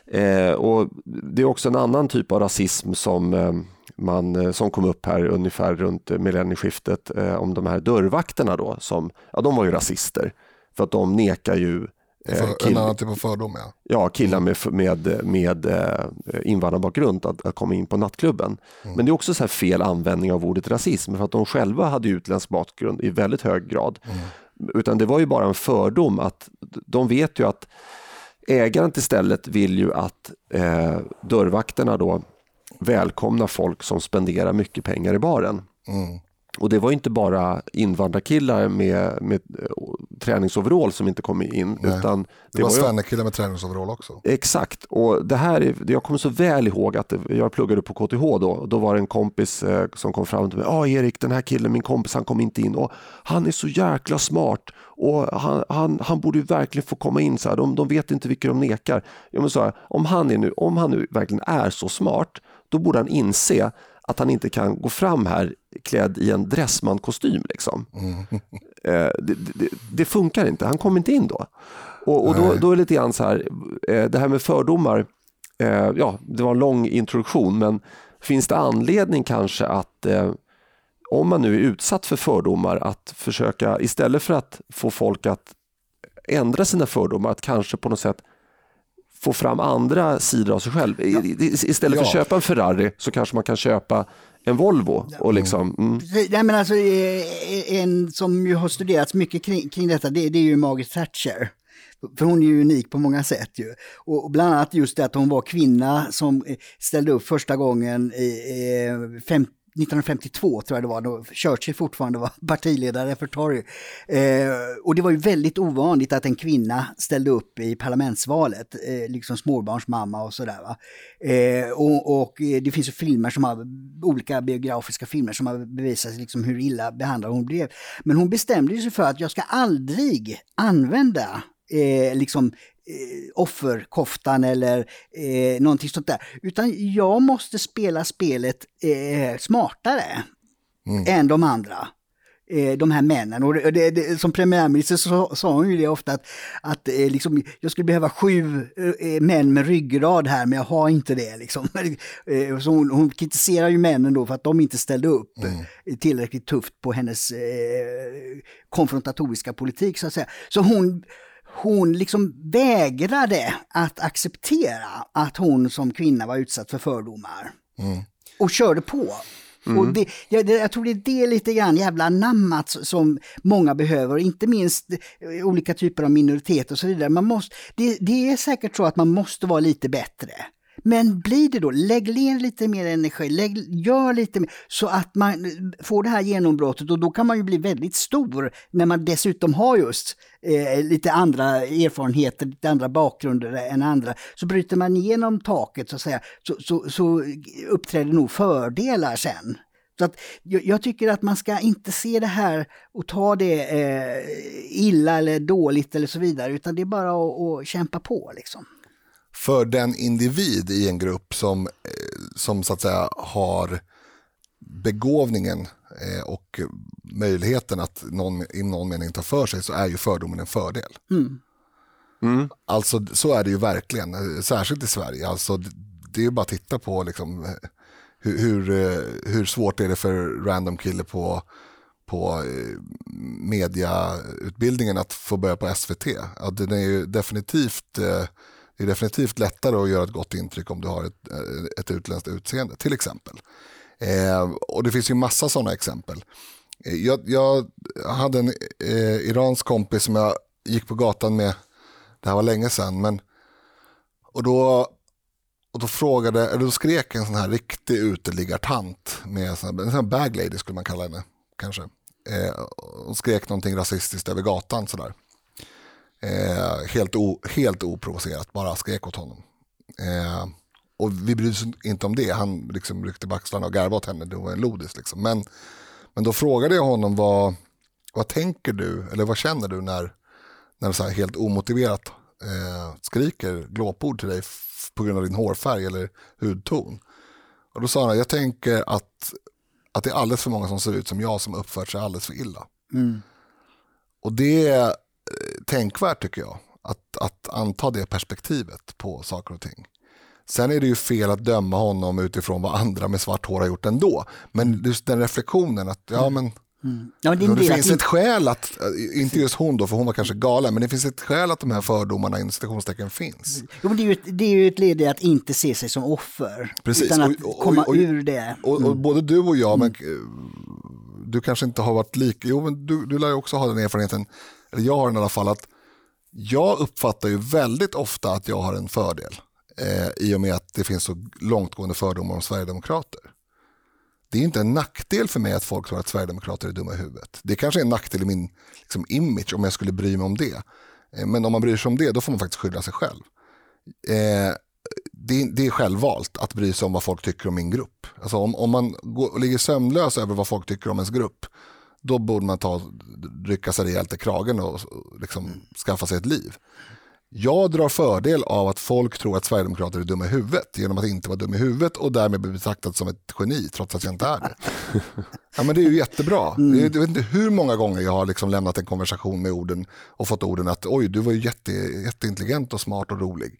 Eh, och det är också en annan typ av rasism som, eh, man, eh, som kom upp här ungefär runt millennieskiftet eh, om de här dörrvakterna då. Som, ja, de var ju rasister för att de nekar ju för, kill, en annan typ av fördom ja. Ja, killar med, med, med eh, invandrarbakgrund att, att komma in på nattklubben. Mm. Men det är också så fel användning av ordet rasism för att de själva hade utländsk bakgrund i väldigt hög grad. Mm. Utan det var ju bara en fördom att de vet ju att ägaren istället vill ju att eh, dörrvakterna då välkomnar folk som spenderar mycket pengar i baren. Mm. Och det var inte bara invandrarkillar med, med eh, träningsoverall som inte kom in. Nej, utan det, det var, var svennekillar med träningsoverall också. Exakt, och det här är, jag kommer så väl ihåg att jag pluggade på KTH då. Då var det en kompis eh, som kom fram till mig. Ja Erik, den här killen, min kompis, han kom inte in. Och han är så jäkla smart och han, han, han borde verkligen få komma in. Så här. De, de vet inte vilka de nekar. Jag men så här, om, han är nu, om han nu verkligen är så smart, då borde han inse att han inte kan gå fram här klädd i en Dressman-kostym. Liksom. Mm. Eh, det, det, det, funkar inte, han kommer inte in då. Och, och då, då, är det lite grann så här, eh, det här med fördomar, eh, ja, det var en lång introduktion, men finns det anledning kanske att om man nu är utsatt för fördomar, att försöka istället för att få folk att ändra sina fördomar, att kanske på något sätt få fram andra sidor av sig själv. Ja. Istället för att köpa en Ferrari så kanske man kan köpa en Volvo. Och liksom, mm. Nej, men alltså, en som ju har studerats mycket kring, kring detta, det, det är ju Margaret Thatcher. För hon är ju unik på många sätt ju. Och bland annat just det att hon var kvinna som ställde upp första gången i, 50 1952 tror jag det var, då Churchill fortfarande var partiledare för Tory. Eh, och det var ju väldigt ovanligt att en kvinna ställde upp i parlamentsvalet, eh, liksom småbarnsmamma och sådär. Eh, och, och, eh, det finns ju filmer som har, olika biografiska filmer som har bevisat liksom hur illa behandlad hon blev. Men hon bestämde sig för att jag ska aldrig använda eh, liksom eh, offerkoftan eller eh, någonting sånt där. Utan jag måste spela spelet eh, smartare mm. än de andra eh, de här männen. Och det, det, som premiärminister så sa hon ju det ofta att, att eh, liksom, jag skulle behöva sju eh, män med ryggrad här men jag har inte det. Liksom. så hon, hon kritiserar ju männen då för att de inte ställde upp mm. tillräckligt tufft på hennes konfrontatoriska politik så att säga. Så hon hon liksom vägrade att acceptera att hon som kvinna var utsatt för fördomar. Mm. Och körde på. Mm. Och det, jag, jag, tror det är det lite grann jävla namnet som många behöver, inte minst eh, olika typer av minoriteter och så vidare. Man måste, det, det är säkert så att man måste vara lite bättre. Men blir det då, lägg ner lite mer energi, lägg, gör lite mer så att man får det här genombrottet och då kan man ju bli väldigt stor när man dessutom har just eh, lite andra erfarenheter, lite andra bakgrunder än andra. Så bryter man igenom taket så att säga, så, så, så uppträder nog fördelar sen. Så att jag, jag, tycker att man ska inte se det här och ta det eh, illa eller dåligt eller så vidare, utan det är bara att, att kämpa på liksom för den individ i en grupp som, eh, som så att säga har begåvningen eh, och möjligheten att någon, i någon mening ta för sig så är ju fördomen en fördel. Mm. Mm. Alltså så är det ju verkligen, eh, särskilt i Sverige. Alltså, det är ju bara att titta på liksom, hur, hur, hur svårt är det för random kille på, på mediautbildningen att få börja på SVT. Ja, den är ju definitivt det är definitivt lättare att göra ett gott intryck om du har ett, eh, ett utländskt utseende, till exempel. Eh, och det finns ju massa sådana exempel. Eh, jag, jag hade en eh, iransk kompis som jag gick på gatan med, det här var länge sedan, men och då, och då frågade, eller då skrek en sån här riktig uteliggartant med en sån här, en sån här bag lady skulle man kalla henne kanske. Eh, och skrek någonting rasistiskt över gatan sådär. Eh, helt, o, helt oprovocerat, bara skrek åt honom. Eh, och vi brydde oss inte om det, han liksom ryckte på axlarna och garvade åt henne, det var en lodis. Liksom. Men, men då frågade jag honom vad, vad tänker du, eller vad känner du när, när så helt omotiverat eh, skriker glåpord till dig på grund av din hårfärg eller hudton. Och då sa han, jag tänker att, att det är alldeles för många som ser ut som jag som uppfört sig alldeles för illa. Mm. Och det tänkvärt tycker jag. Att, att anta det perspektivet på saker och ting. Sen är det ju fel att döma honom utifrån vad andra med svart hår har gjort ändå. Men just den reflektionen att ja men Mm. Ja, det, det finns ett skäl att, inte just hon då, för hon var kanske galen, men det finns ett skäl att de här fördomarna i citationstecken finns. Jo, men det, är ju, det är ju ett led i att inte se sig som offer, Precis. utan att och, och, komma och, ur det. Och, mm. både du och jag, men mm. du kanske inte har varit lika, jo men du, du lär ju också ha den erfarenheten, eller jag har den i alla fall, att jag uppfattar ju väldigt ofta att jag har en fördel eh, i och med att det finns så långtgående fördomar om Sverigedemokrater. Det är inte en nackdel för mig att folk tror att Sverigedemokrater är dumma i huvudet. Det kanske är en nackdel i min liksom, image om jag skulle bry mig om det. Eh, men om man bryr sig om det, då får man faktiskt skylla sig själv. Eh, det, det, är självvalt att bry sig om vad folk tycker om min grupp. Alltså om, om man går, ligger sömnlös över vad folk tycker om ens grupp, då borde man ta, rycka sig rejält i kragen och liksom skaffa sig ett liv. Jag drar fördel av att folk tror att Sverigedemokrater är dumma i huvudet genom att inte vara dum i huvudet och därmed bli betraktad som ett geni trots att jag inte är det. Ja, men det är ju jättebra. Mm. Jag vet inte hur många gånger jag har liksom lämnat en konversation med orden och fått orden att oj, du var ju jätte, jätteintelligent och smart och rolig.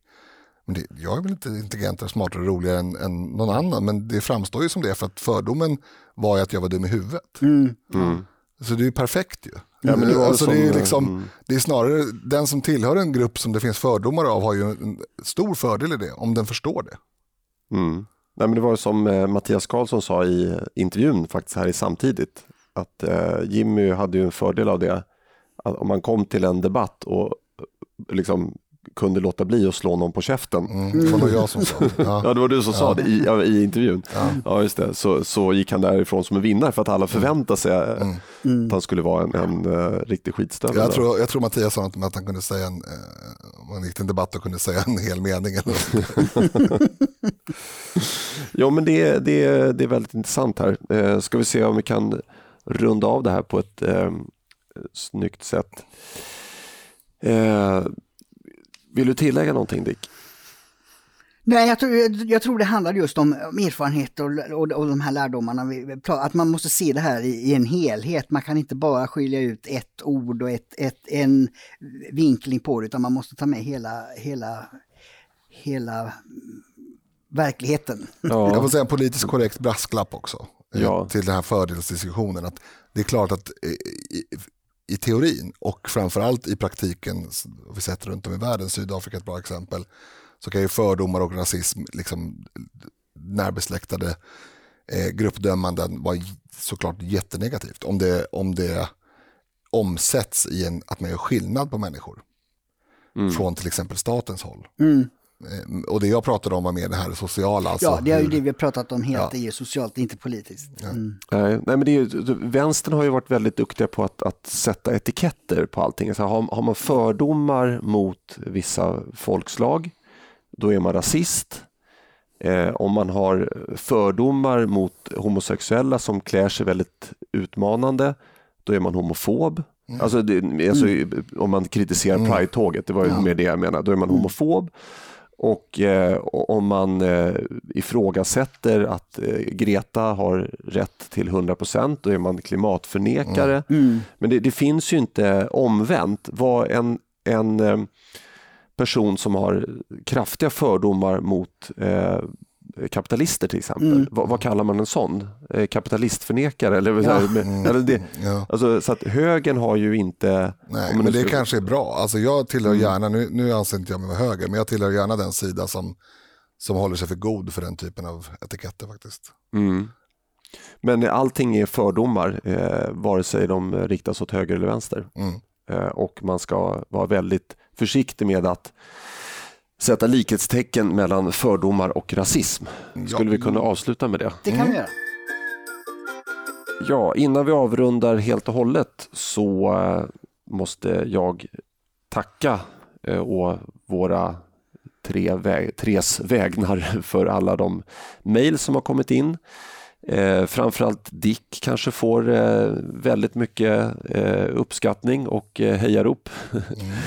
Men det, jag är väl inte intelligentare, smartare och roligare än, än, någon annan, men det framstår ju som det för att fördomen var ju att jag var dum i huvudet. Mm. Mm. Så det är ju perfekt ju. Ja, men det, alltså, det, är liksom, mm. det är snarare den som tillhör en grupp som det finns fördomar av har ju en stor fördel i det, om den förstår det. Mm. Nej, men det var som eh, Mattias Karlsson sa i intervjun faktiskt här i Samtidigt. Att eh, Jimmy hade ju en fördel av det. Att om man kom till en debatt och liksom kunde låta bli att slå någon på käften. Mm, det var nog jag som sa. Ja, Ja. det var du som sa det i, ja, i intervjun. Ja. just det. Så, så gick han därifrån som en vinnare för att alla förväntade sig eh, att han skulle vara en, en uh, riktig skitstövel. Jag, tror, jag tror Mattias sa att han kunde säga en, eh, om han gick till en debatt och kunde säga en hel mening. Eller. Ja, men det, det, det är väldigt intressant här. Eh, ska vi se om vi kan runda av det här på ett eh, snyggt sätt. Eh, vill du tillägga någonting Dick? Nej, jag tror, jag, jag tror det handlar just om, om erfarenhet och, och, och de här lärdomarna. Vi, att man måste se det här i, i en helhet. Man kan inte bara skilja ut ett ord och ett, ett, en vinkling på det, utan man måste ta med hela, hela, hela verkligheten. Jag Ja, får säga en politiskt korrekt brasklapp också. eh, Ja. Till den här fördelsdiskussionen. Att det är klart att eh, i, teorin och framförallt i praktiken, vi sett runt om i världen, Sydafrika är ett bra exempel, så kan ju fördomar och rasism, liksom närbesläktade eh, gruppdömanden vara såklart jättenegativt. Om det, om det omsätts i en, att man gör skillnad på människor. Från till exempel statens håll. Mm. Eh, Och det jag pratade om var mer det här sociala. Alltså Ja, det är ju hur- det vi har pratat om helt, Ja. det är socialt, inte politiskt. Mm. nej, nej, men det är, ju- vänstern har ju varit väldigt duktiga på att, att sätta etiketter på allting. Så har, har man fördomar mot vissa folkslag, då är man rasist. Eh, om man har fördomar mot homosexuella som klär sig väldigt utmanande, då är man homofob. Alltså, det, alltså, Om man kritiserar Pride-tåget, det var ju mer det jag menade, då är man homofob. Och eh, om man eh, ifrågasätter att eh, Greta har rätt till 100% då är man klimatförnekare. Mm. Men det, det finns ju inte omvänt. Vad en, en eh, person som har kraftiga fördomar mot eh, kapitalister till exempel, Mm. vad, vad kallar man en sån? Eh, kapitalistförnekare? Eller, Ja. med, eller det, Ja. alltså, så att högern har ju inte... Nej, men det ska- kanske är bra. Alltså jag tillhör Mm. gärna, nu, nu anser inte jag mig vara höger, men jag tillhör gärna den sida som, som håller sig för god för den typen av etiketter faktiskt. Mm. Men allting är fördomar, eh, vare sig de riktas åt höger eller vänster. Mm. Eh, och man ska vara väldigt försiktig med att sätta likhetstecken mellan fördomar och rasism. Skulle vi kunna avsluta med det? Det kan vi göra. Ja, innan vi avrundar helt och hållet så eh, måste jag tacka eh, å våra tre väg, tres vägnar för alla de mejl som har kommit in. Eh, framförallt Dick kanske får eh, väldigt mycket eh, uppskattning och eh, hejarop.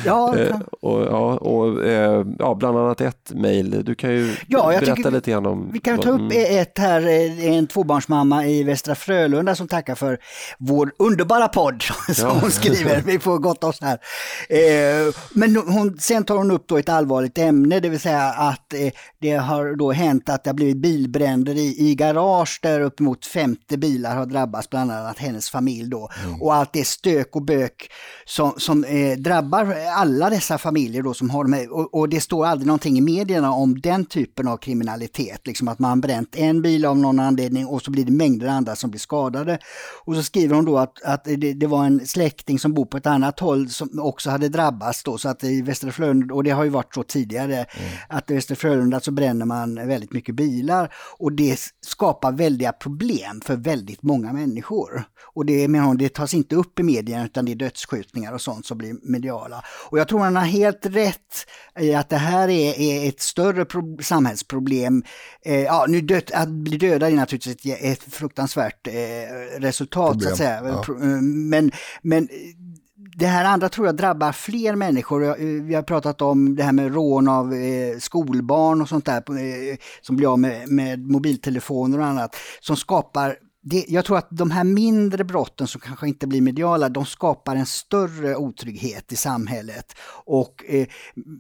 Ja, Eh, och, ja, och, eh, ja, bland annat ett mejl. Du kan ju Ja, jag berätta lite grann om... vi kan ta upp mm. ett här, eh, en tvåbarnsmamma i Västra Frölunda som tackar för vår underbara podd som Ja. hon skriver. Vi får gott oss här. Men hon, sen tar hon upp då ett allvarligt ämne, det vill säga att det har då hänt att det har blivit bilbränder i, i garage där uppemot 50 bilar har drabbats, bland annat hennes familj då. Och allt det stök och bök som, som eh, drabbar alla dessa familjer då som har de här, och, och det står aldrig någonting i medierna om den typen av kriminalitet, liksom att man bränt en bil av någon anledning och så blir det mängder andra som blir skadade. Och så skriver hon då att, att det, det var en släkting som bor på ett annat håll som också hade drabbats då, så att i Västra Frölunda, och det har ju varit så tidigare, att i Västra Frölunda så bränner man väldigt mycket bilar. Och det skapar väldiga problem för väldigt många människor. Och det, menar hon, det tas inte upp i medierna utan det är dödsskjutningar och sånt som blir mediala. Och jag tror man har helt rätt i att det här är, är ett större pro- samhällsproblem. Eh, ja, nu död, att bli dödad är naturligtvis ett, ett fruktansvärt eh, resultat så Problem, att säga. ja. Eh, Men, men det här andra tror jag drabbar fler människor. Eh, vi har pratat om det här med rån av eh, skolbarn och sånt där eh, som blir av med, med mobiltelefoner och annat som skapar det, jag tror att de här mindre brotten som kanske inte blir mediala, de skapar en större otrygghet i samhället och eh,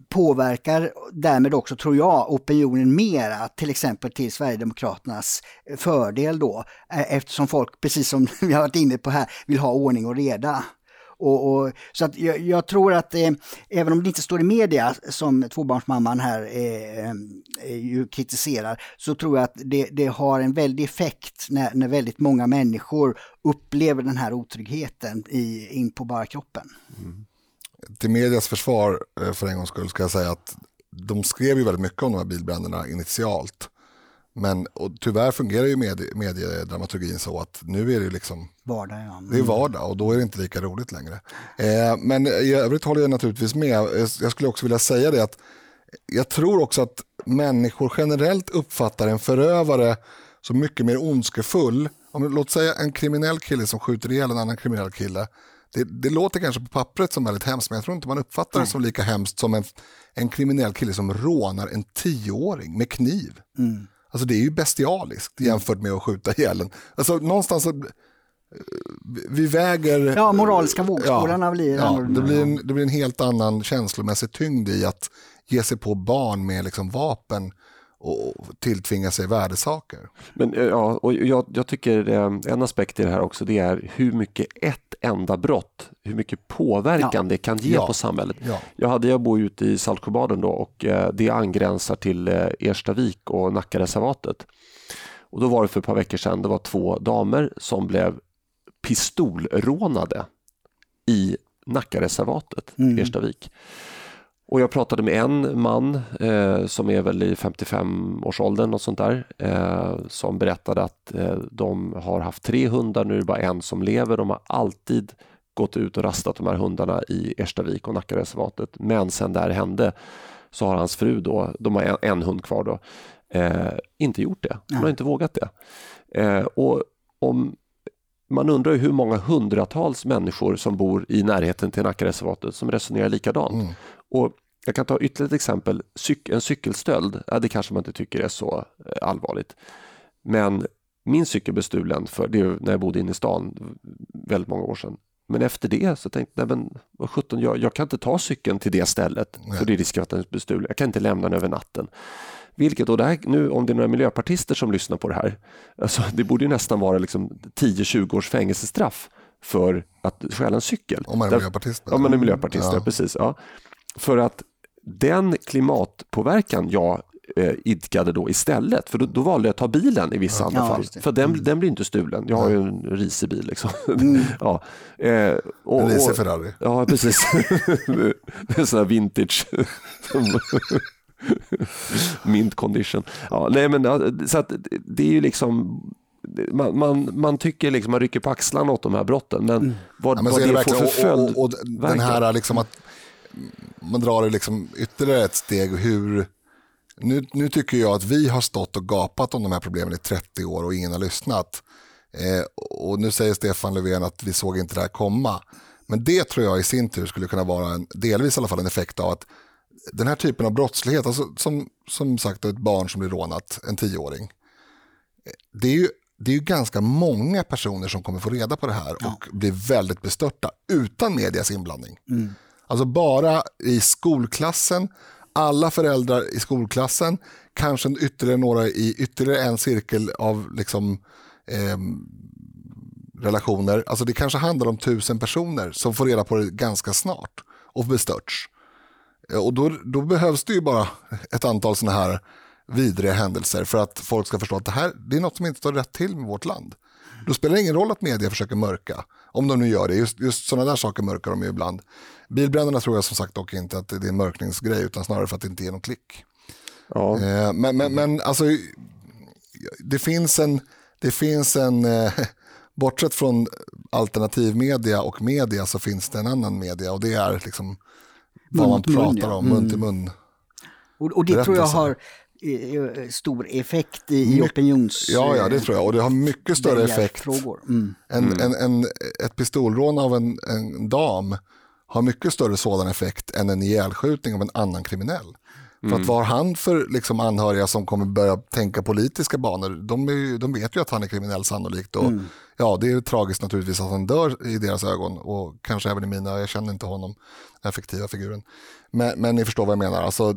påverkar därmed också, tror jag, opinionen mera, till exempel till Sverigedemokraternas fördel då, eh, eftersom folk, precis som vi har varit inne på här, vill ha ordning och reda. Och, och så att jag, jag tror att eh, även om det inte står i media som tvåbarnsmamman här eh, eh, ju kritiserar så tror jag att det, det har en väldig effekt när, när väldigt många människor upplever den här otryggheten i, in på bara kroppen. Mm. Till medias försvar eh, för en gångs skull ska jag säga att de skrev ju väldigt mycket om de här bilbränderna initialt. Men och tyvärr fungerar ju medie, mediedramaturgin så att nu är det liksom vardag. Ja. Mm. Det är vardag och då är det inte lika roligt längre. Eh, men i övrigt håller jag naturligtvis med. Jag skulle också vilja säga det att jag tror också att människor generellt uppfattar en förövare som mycket mer ondskefull. Om, låt säga en kriminell kille som skjuter ihjäl en annan kriminell kille. Det, det, låter kanske på pappret som väldigt hemskt men jag tror inte man uppfattar Nej. det som lika hemskt som en, en kriminell kille som rånar en tioåring med kniv. Mm. Alltså det är ju bestialiskt mm. jämfört med att skjuta ihjäl en. Alltså någonstans så, vi väger... Ja, moraliska vågskålarna ja, blir ja, det, blir en, det blir en helt annan känslomässig tyngd i att ge sig på barn med liksom vapen och tilltvinga sig värdesaker. Men, eh, ja, och jag, jag tycker eh, en aspekt i det här också det är hur mycket ett enda brott, hur mycket påverkan ja. det kan ge ja. på samhället. Ja. Jag, hade, jag bor ute i Saltsjöbaden då och eh, det angränsar till Erstavik och Nackareservatet. Och då var det för ett par veckor sedan, det var två damer som blev pistolrånade i Nackareservatet, mm. Erstavik. Och jag pratade med en man eh, som är väl i 55-årsåldern och sånt där eh, som berättade att eh, de har haft tre hundar, nu är det bara en som lever. De har alltid gått ut och rastat de här hundarna i Erstavik och Nackareservatet. Men sen det här hände så har hans fru då, de har en, en hund kvar då, eh, inte gjort det. De har inte vågat det. Eh, och om man undrar hur många hundratals människor som bor i närheten till Nackareservatet som resonerar likadant. Mm. Och jag kan ta ytterligare ett exempel. en cykelstöld, ja, det kanske man inte tycker är så eh, allvarligt. Men min cykel blev stulen för, det när jag bodde inne i stan väldigt många år sedan. Men efter det så tänkte jag, men vad 17, jag, jag kan inte ta cykeln till det stället Nej. för det är risk att den blir stulen. Jag kan inte lämna den över natten. Vilket, och det här, nu om det är några miljöpartister som lyssnar på det här, alltså, det borde ju nästan vara liksom 10-20 års fängelsestraff för att stjäla en cykel. Om man är miljöpartist? Om man är miljöpartist, ja. ja precis. Ja. För att den klimatpåverkan jag eh, idkade då istället, för då, då, valde jag att ta bilen i vissa ja, andra fall. För den, mm. den blir inte stulen, jag har ju en risig bil. Liksom. Mm. ja. Eh, och, en risig Ferrari. Ja, precis. är sån här vintage. Mint condition. Ja, nej, men, så att, det är ju liksom man, man, man, tycker liksom, man rycker på axlarna åt de här brotten, men mm. vad, ja, men vad det, det får för följd. Och, och, och den här liksom att man drar det liksom ytterligare ett steg hur nu, nu tycker jag att vi har stått och gapat om de här problemen i 30 år och ingen har lyssnat. Eh, och nu säger Stefan Löfven att vi såg inte det här komma. Men det tror jag i sin tur skulle kunna vara en, delvis i alla fall en effekt av att den här typen av brottslighet, alltså som, som sagt ett barn som blir rånat, en tioåring. Det är ju det är ju ganska många personer som kommer få reda på det här ja. och blir väldigt bestörta utan medias inblandning. Mm. Alltså bara i skolklassen, alla föräldrar i skolklassen, kanske ytterligare några i ytterligare en cirkel av liksom, eh, relationer. Alltså det kanske handlar om tusen personer som får reda på det ganska snart och bestörts. Eh, och då, då behövs det ju bara ett antal sådana här vidriga händelser för att folk ska förstå att det här det är något som inte står rätt till med vårt land. Då spelar det ingen roll att media försöker mörka. Om de nu gör det. Just, just sådana där saker mörkar de ju ibland. Bilbränderna tror jag som sagt dock inte att det är en mörkningsgrej utan snarare för att det inte ger någon klick. Ja. Eh, men, men, men alltså, det finns en, det finns en eh, bortsett från alternativmedia och media så finns det en annan media och det är liksom vad man pratar om, mun till mm. mun. Och, och det tror jag har stor effekt i, i opinions... Ja, ja, det tror jag. Och det har mycket större effekt. Mm. En, mm. En, en, ett pistolrån av en, en dam har mycket större sådan effekt än en ihjälskjutning av en annan kriminell. Mm. För att mm. vad har han för liksom, anhöriga som kommer börja tänka politiska banor? De, är, de vet ju att han är kriminell sannolikt. Och, mm. Ja, det är tragiskt naturligtvis att han dör i deras ögon och kanske även i mina. Jag känner inte honom, den effektiva figuren. Men, men ni förstår vad jag menar. Alltså,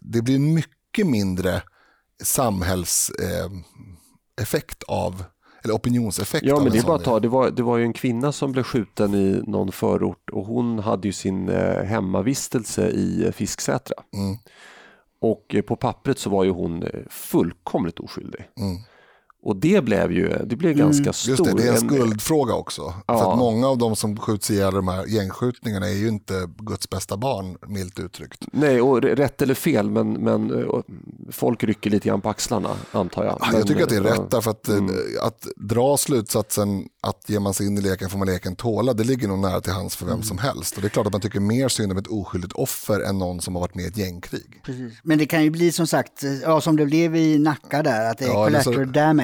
det blir mycket mindre samhällseffekt eh, av eller opinionseffekt. Ja, men en det är bara att ta. Det var, det var ju en kvinna som blev skjuten i någon förort och hon hade ju sin eh, hemmavistelse i eh, Fisksätra. Mm. Och eh, på pappret så var ju hon eh, fullkomligt oskyldig. Mm. Och det blev ju det blev ganska stor. Just det, det är en skuldfråga också. Ja. För att många av de som skjuts ihjäl de här gängskjutningarna är ju inte Guds bästa barn, milt uttryckt. Nej, och rätt eller fel, men, men eh, folk rycker lite grann på axlarna, antar jag. Ja, Men, jag tycker att det är eh, rätt därför att, eh, att dra slutsatsen att ger man sig in i leken får man leken tåla, det ligger nog nära till hands för vem Mm. som helst. Och det är klart att man tycker mer synd om ett oskyldigt offer än någon som har varit med i ett gängkrig. Precis. Men det kan ju bli som sagt, ja, som det blev i Nacka där, att det är Ja, eller så-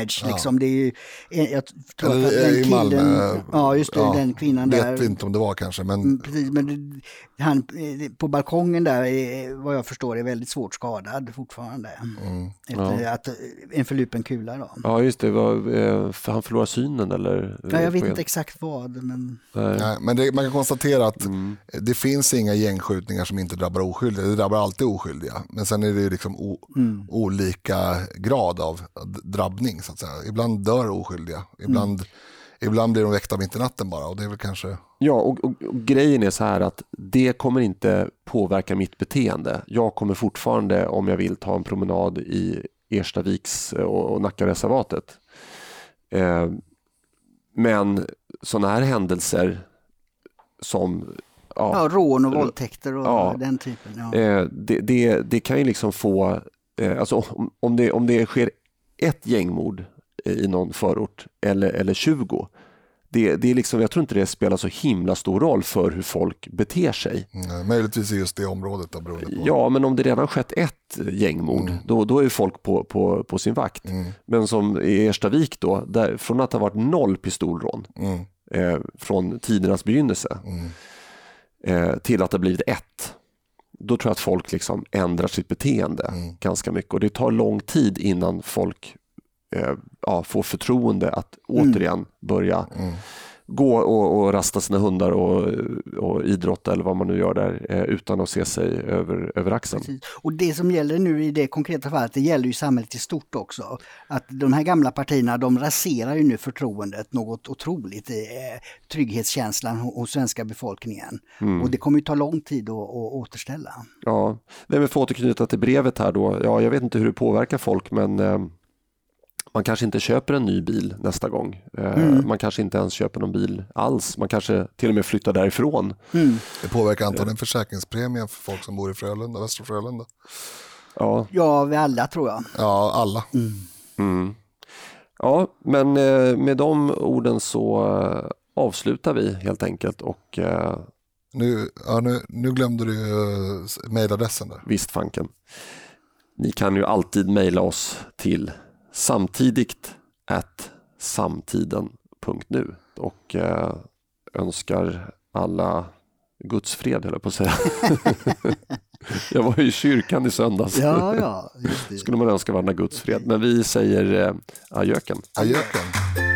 collateral damage. Liksom. Det är ju, jag tror Eller att den killen, Malmö, ja just det, ja, den kvinnan Vet där. vi inte om det var kanske, men Mm, Precis, men han eh, på balkongen där, är, vad jag förstår, är väldigt svårt skadad fortfarande. mm. Efter att, eh, en förlupen kula då. Ja, just det. Var, eh, för han förlorar synen eller? Ja, jag vet inte exakt vad, men Nej. Nej, men det, man kan konstatera att Mm. det finns inga gängskjutningar som inte drabbar oskyldiga. Det drabbar alltid oskyldiga. Men sen är det ju liksom o, Mm. olika grad av drabbning. Så att säga. Ibland dör oskyldiga. Ibland, Mm. ibland blir de väckta mitt i natten bara. Och det är väl kanske... Ja, och, och, och grejen är så här att det kommer inte påverka mitt beteende. Jag kommer fortfarande, om jag vill, ta en promenad i Erstaviks eh, och, och Nackareservatet. Eh, men sådana här händelser som ja, ja, rån och våldtäkter och Ja. den typen. Ja. Eh, det, det, det kan ju liksom få, eh, alltså om, om, det, om det sker ett gängmord i någon förort eller, eller 20, det, det är liksom, jag tror inte det spelar så himla stor roll för hur folk beter sig. Mm, möjligtvis i just det området då, beroende på. Ja, men om det redan skett ett gängmord, då, då är folk på, på, på sin vakt. Mm, Men som i Erstavik då, där, från att har varit noll pistolrån mm, eh, från tidernas begynnelse mm. eh, till att det blivit ett. Då tror jag att folk liksom ändrar sitt beteende Mm. ganska mycket och det tar lång tid innan folk eh, ja, får förtroende att återigen börja Mm. Gå och, och rasta sina hundar och, och idrotta eller vad man nu gör där eh, utan att se sig över, över axeln. Precis. Och det som gäller nu i det konkreta fallet, det gäller ju samhället i stort också. Att de här gamla partierna, de raserar ju nu förtroendet något otroligt, eh, trygghetskänslan ho- hos svenska befolkningen. Mm. Och det kommer ju ta lång tid att, att återställa. Ja, men för att återknyta till brevet här då. Ja, jag vet inte hur det påverkar folk men eh, man kanske inte köper en ny bil nästa gång. Eh, Man kanske inte ens köper någon bil alls. Man kanske till och med flyttar därifrån. Mm. Det påverkar antagligen försäkringspremien för folk som bor i Frölunda, Västra Frölunda. Ja, Ja, vi alla tror jag. Ja, alla. mm. ja men eh, med de orden så eh, avslutar vi helt enkelt och Nu, ja, nu, nu glömde du mejladressen där. visst fanken. Ni kan ju alltid mejla oss till samtidigt at samtiden.nu och eh, önskar alla gudsfred höll jag på att säga. jag var i kyrkan i söndags. Ja, ja, just det. skulle man önska varandra gudsfred. Men vi säger eh, adjöken. Ajöken.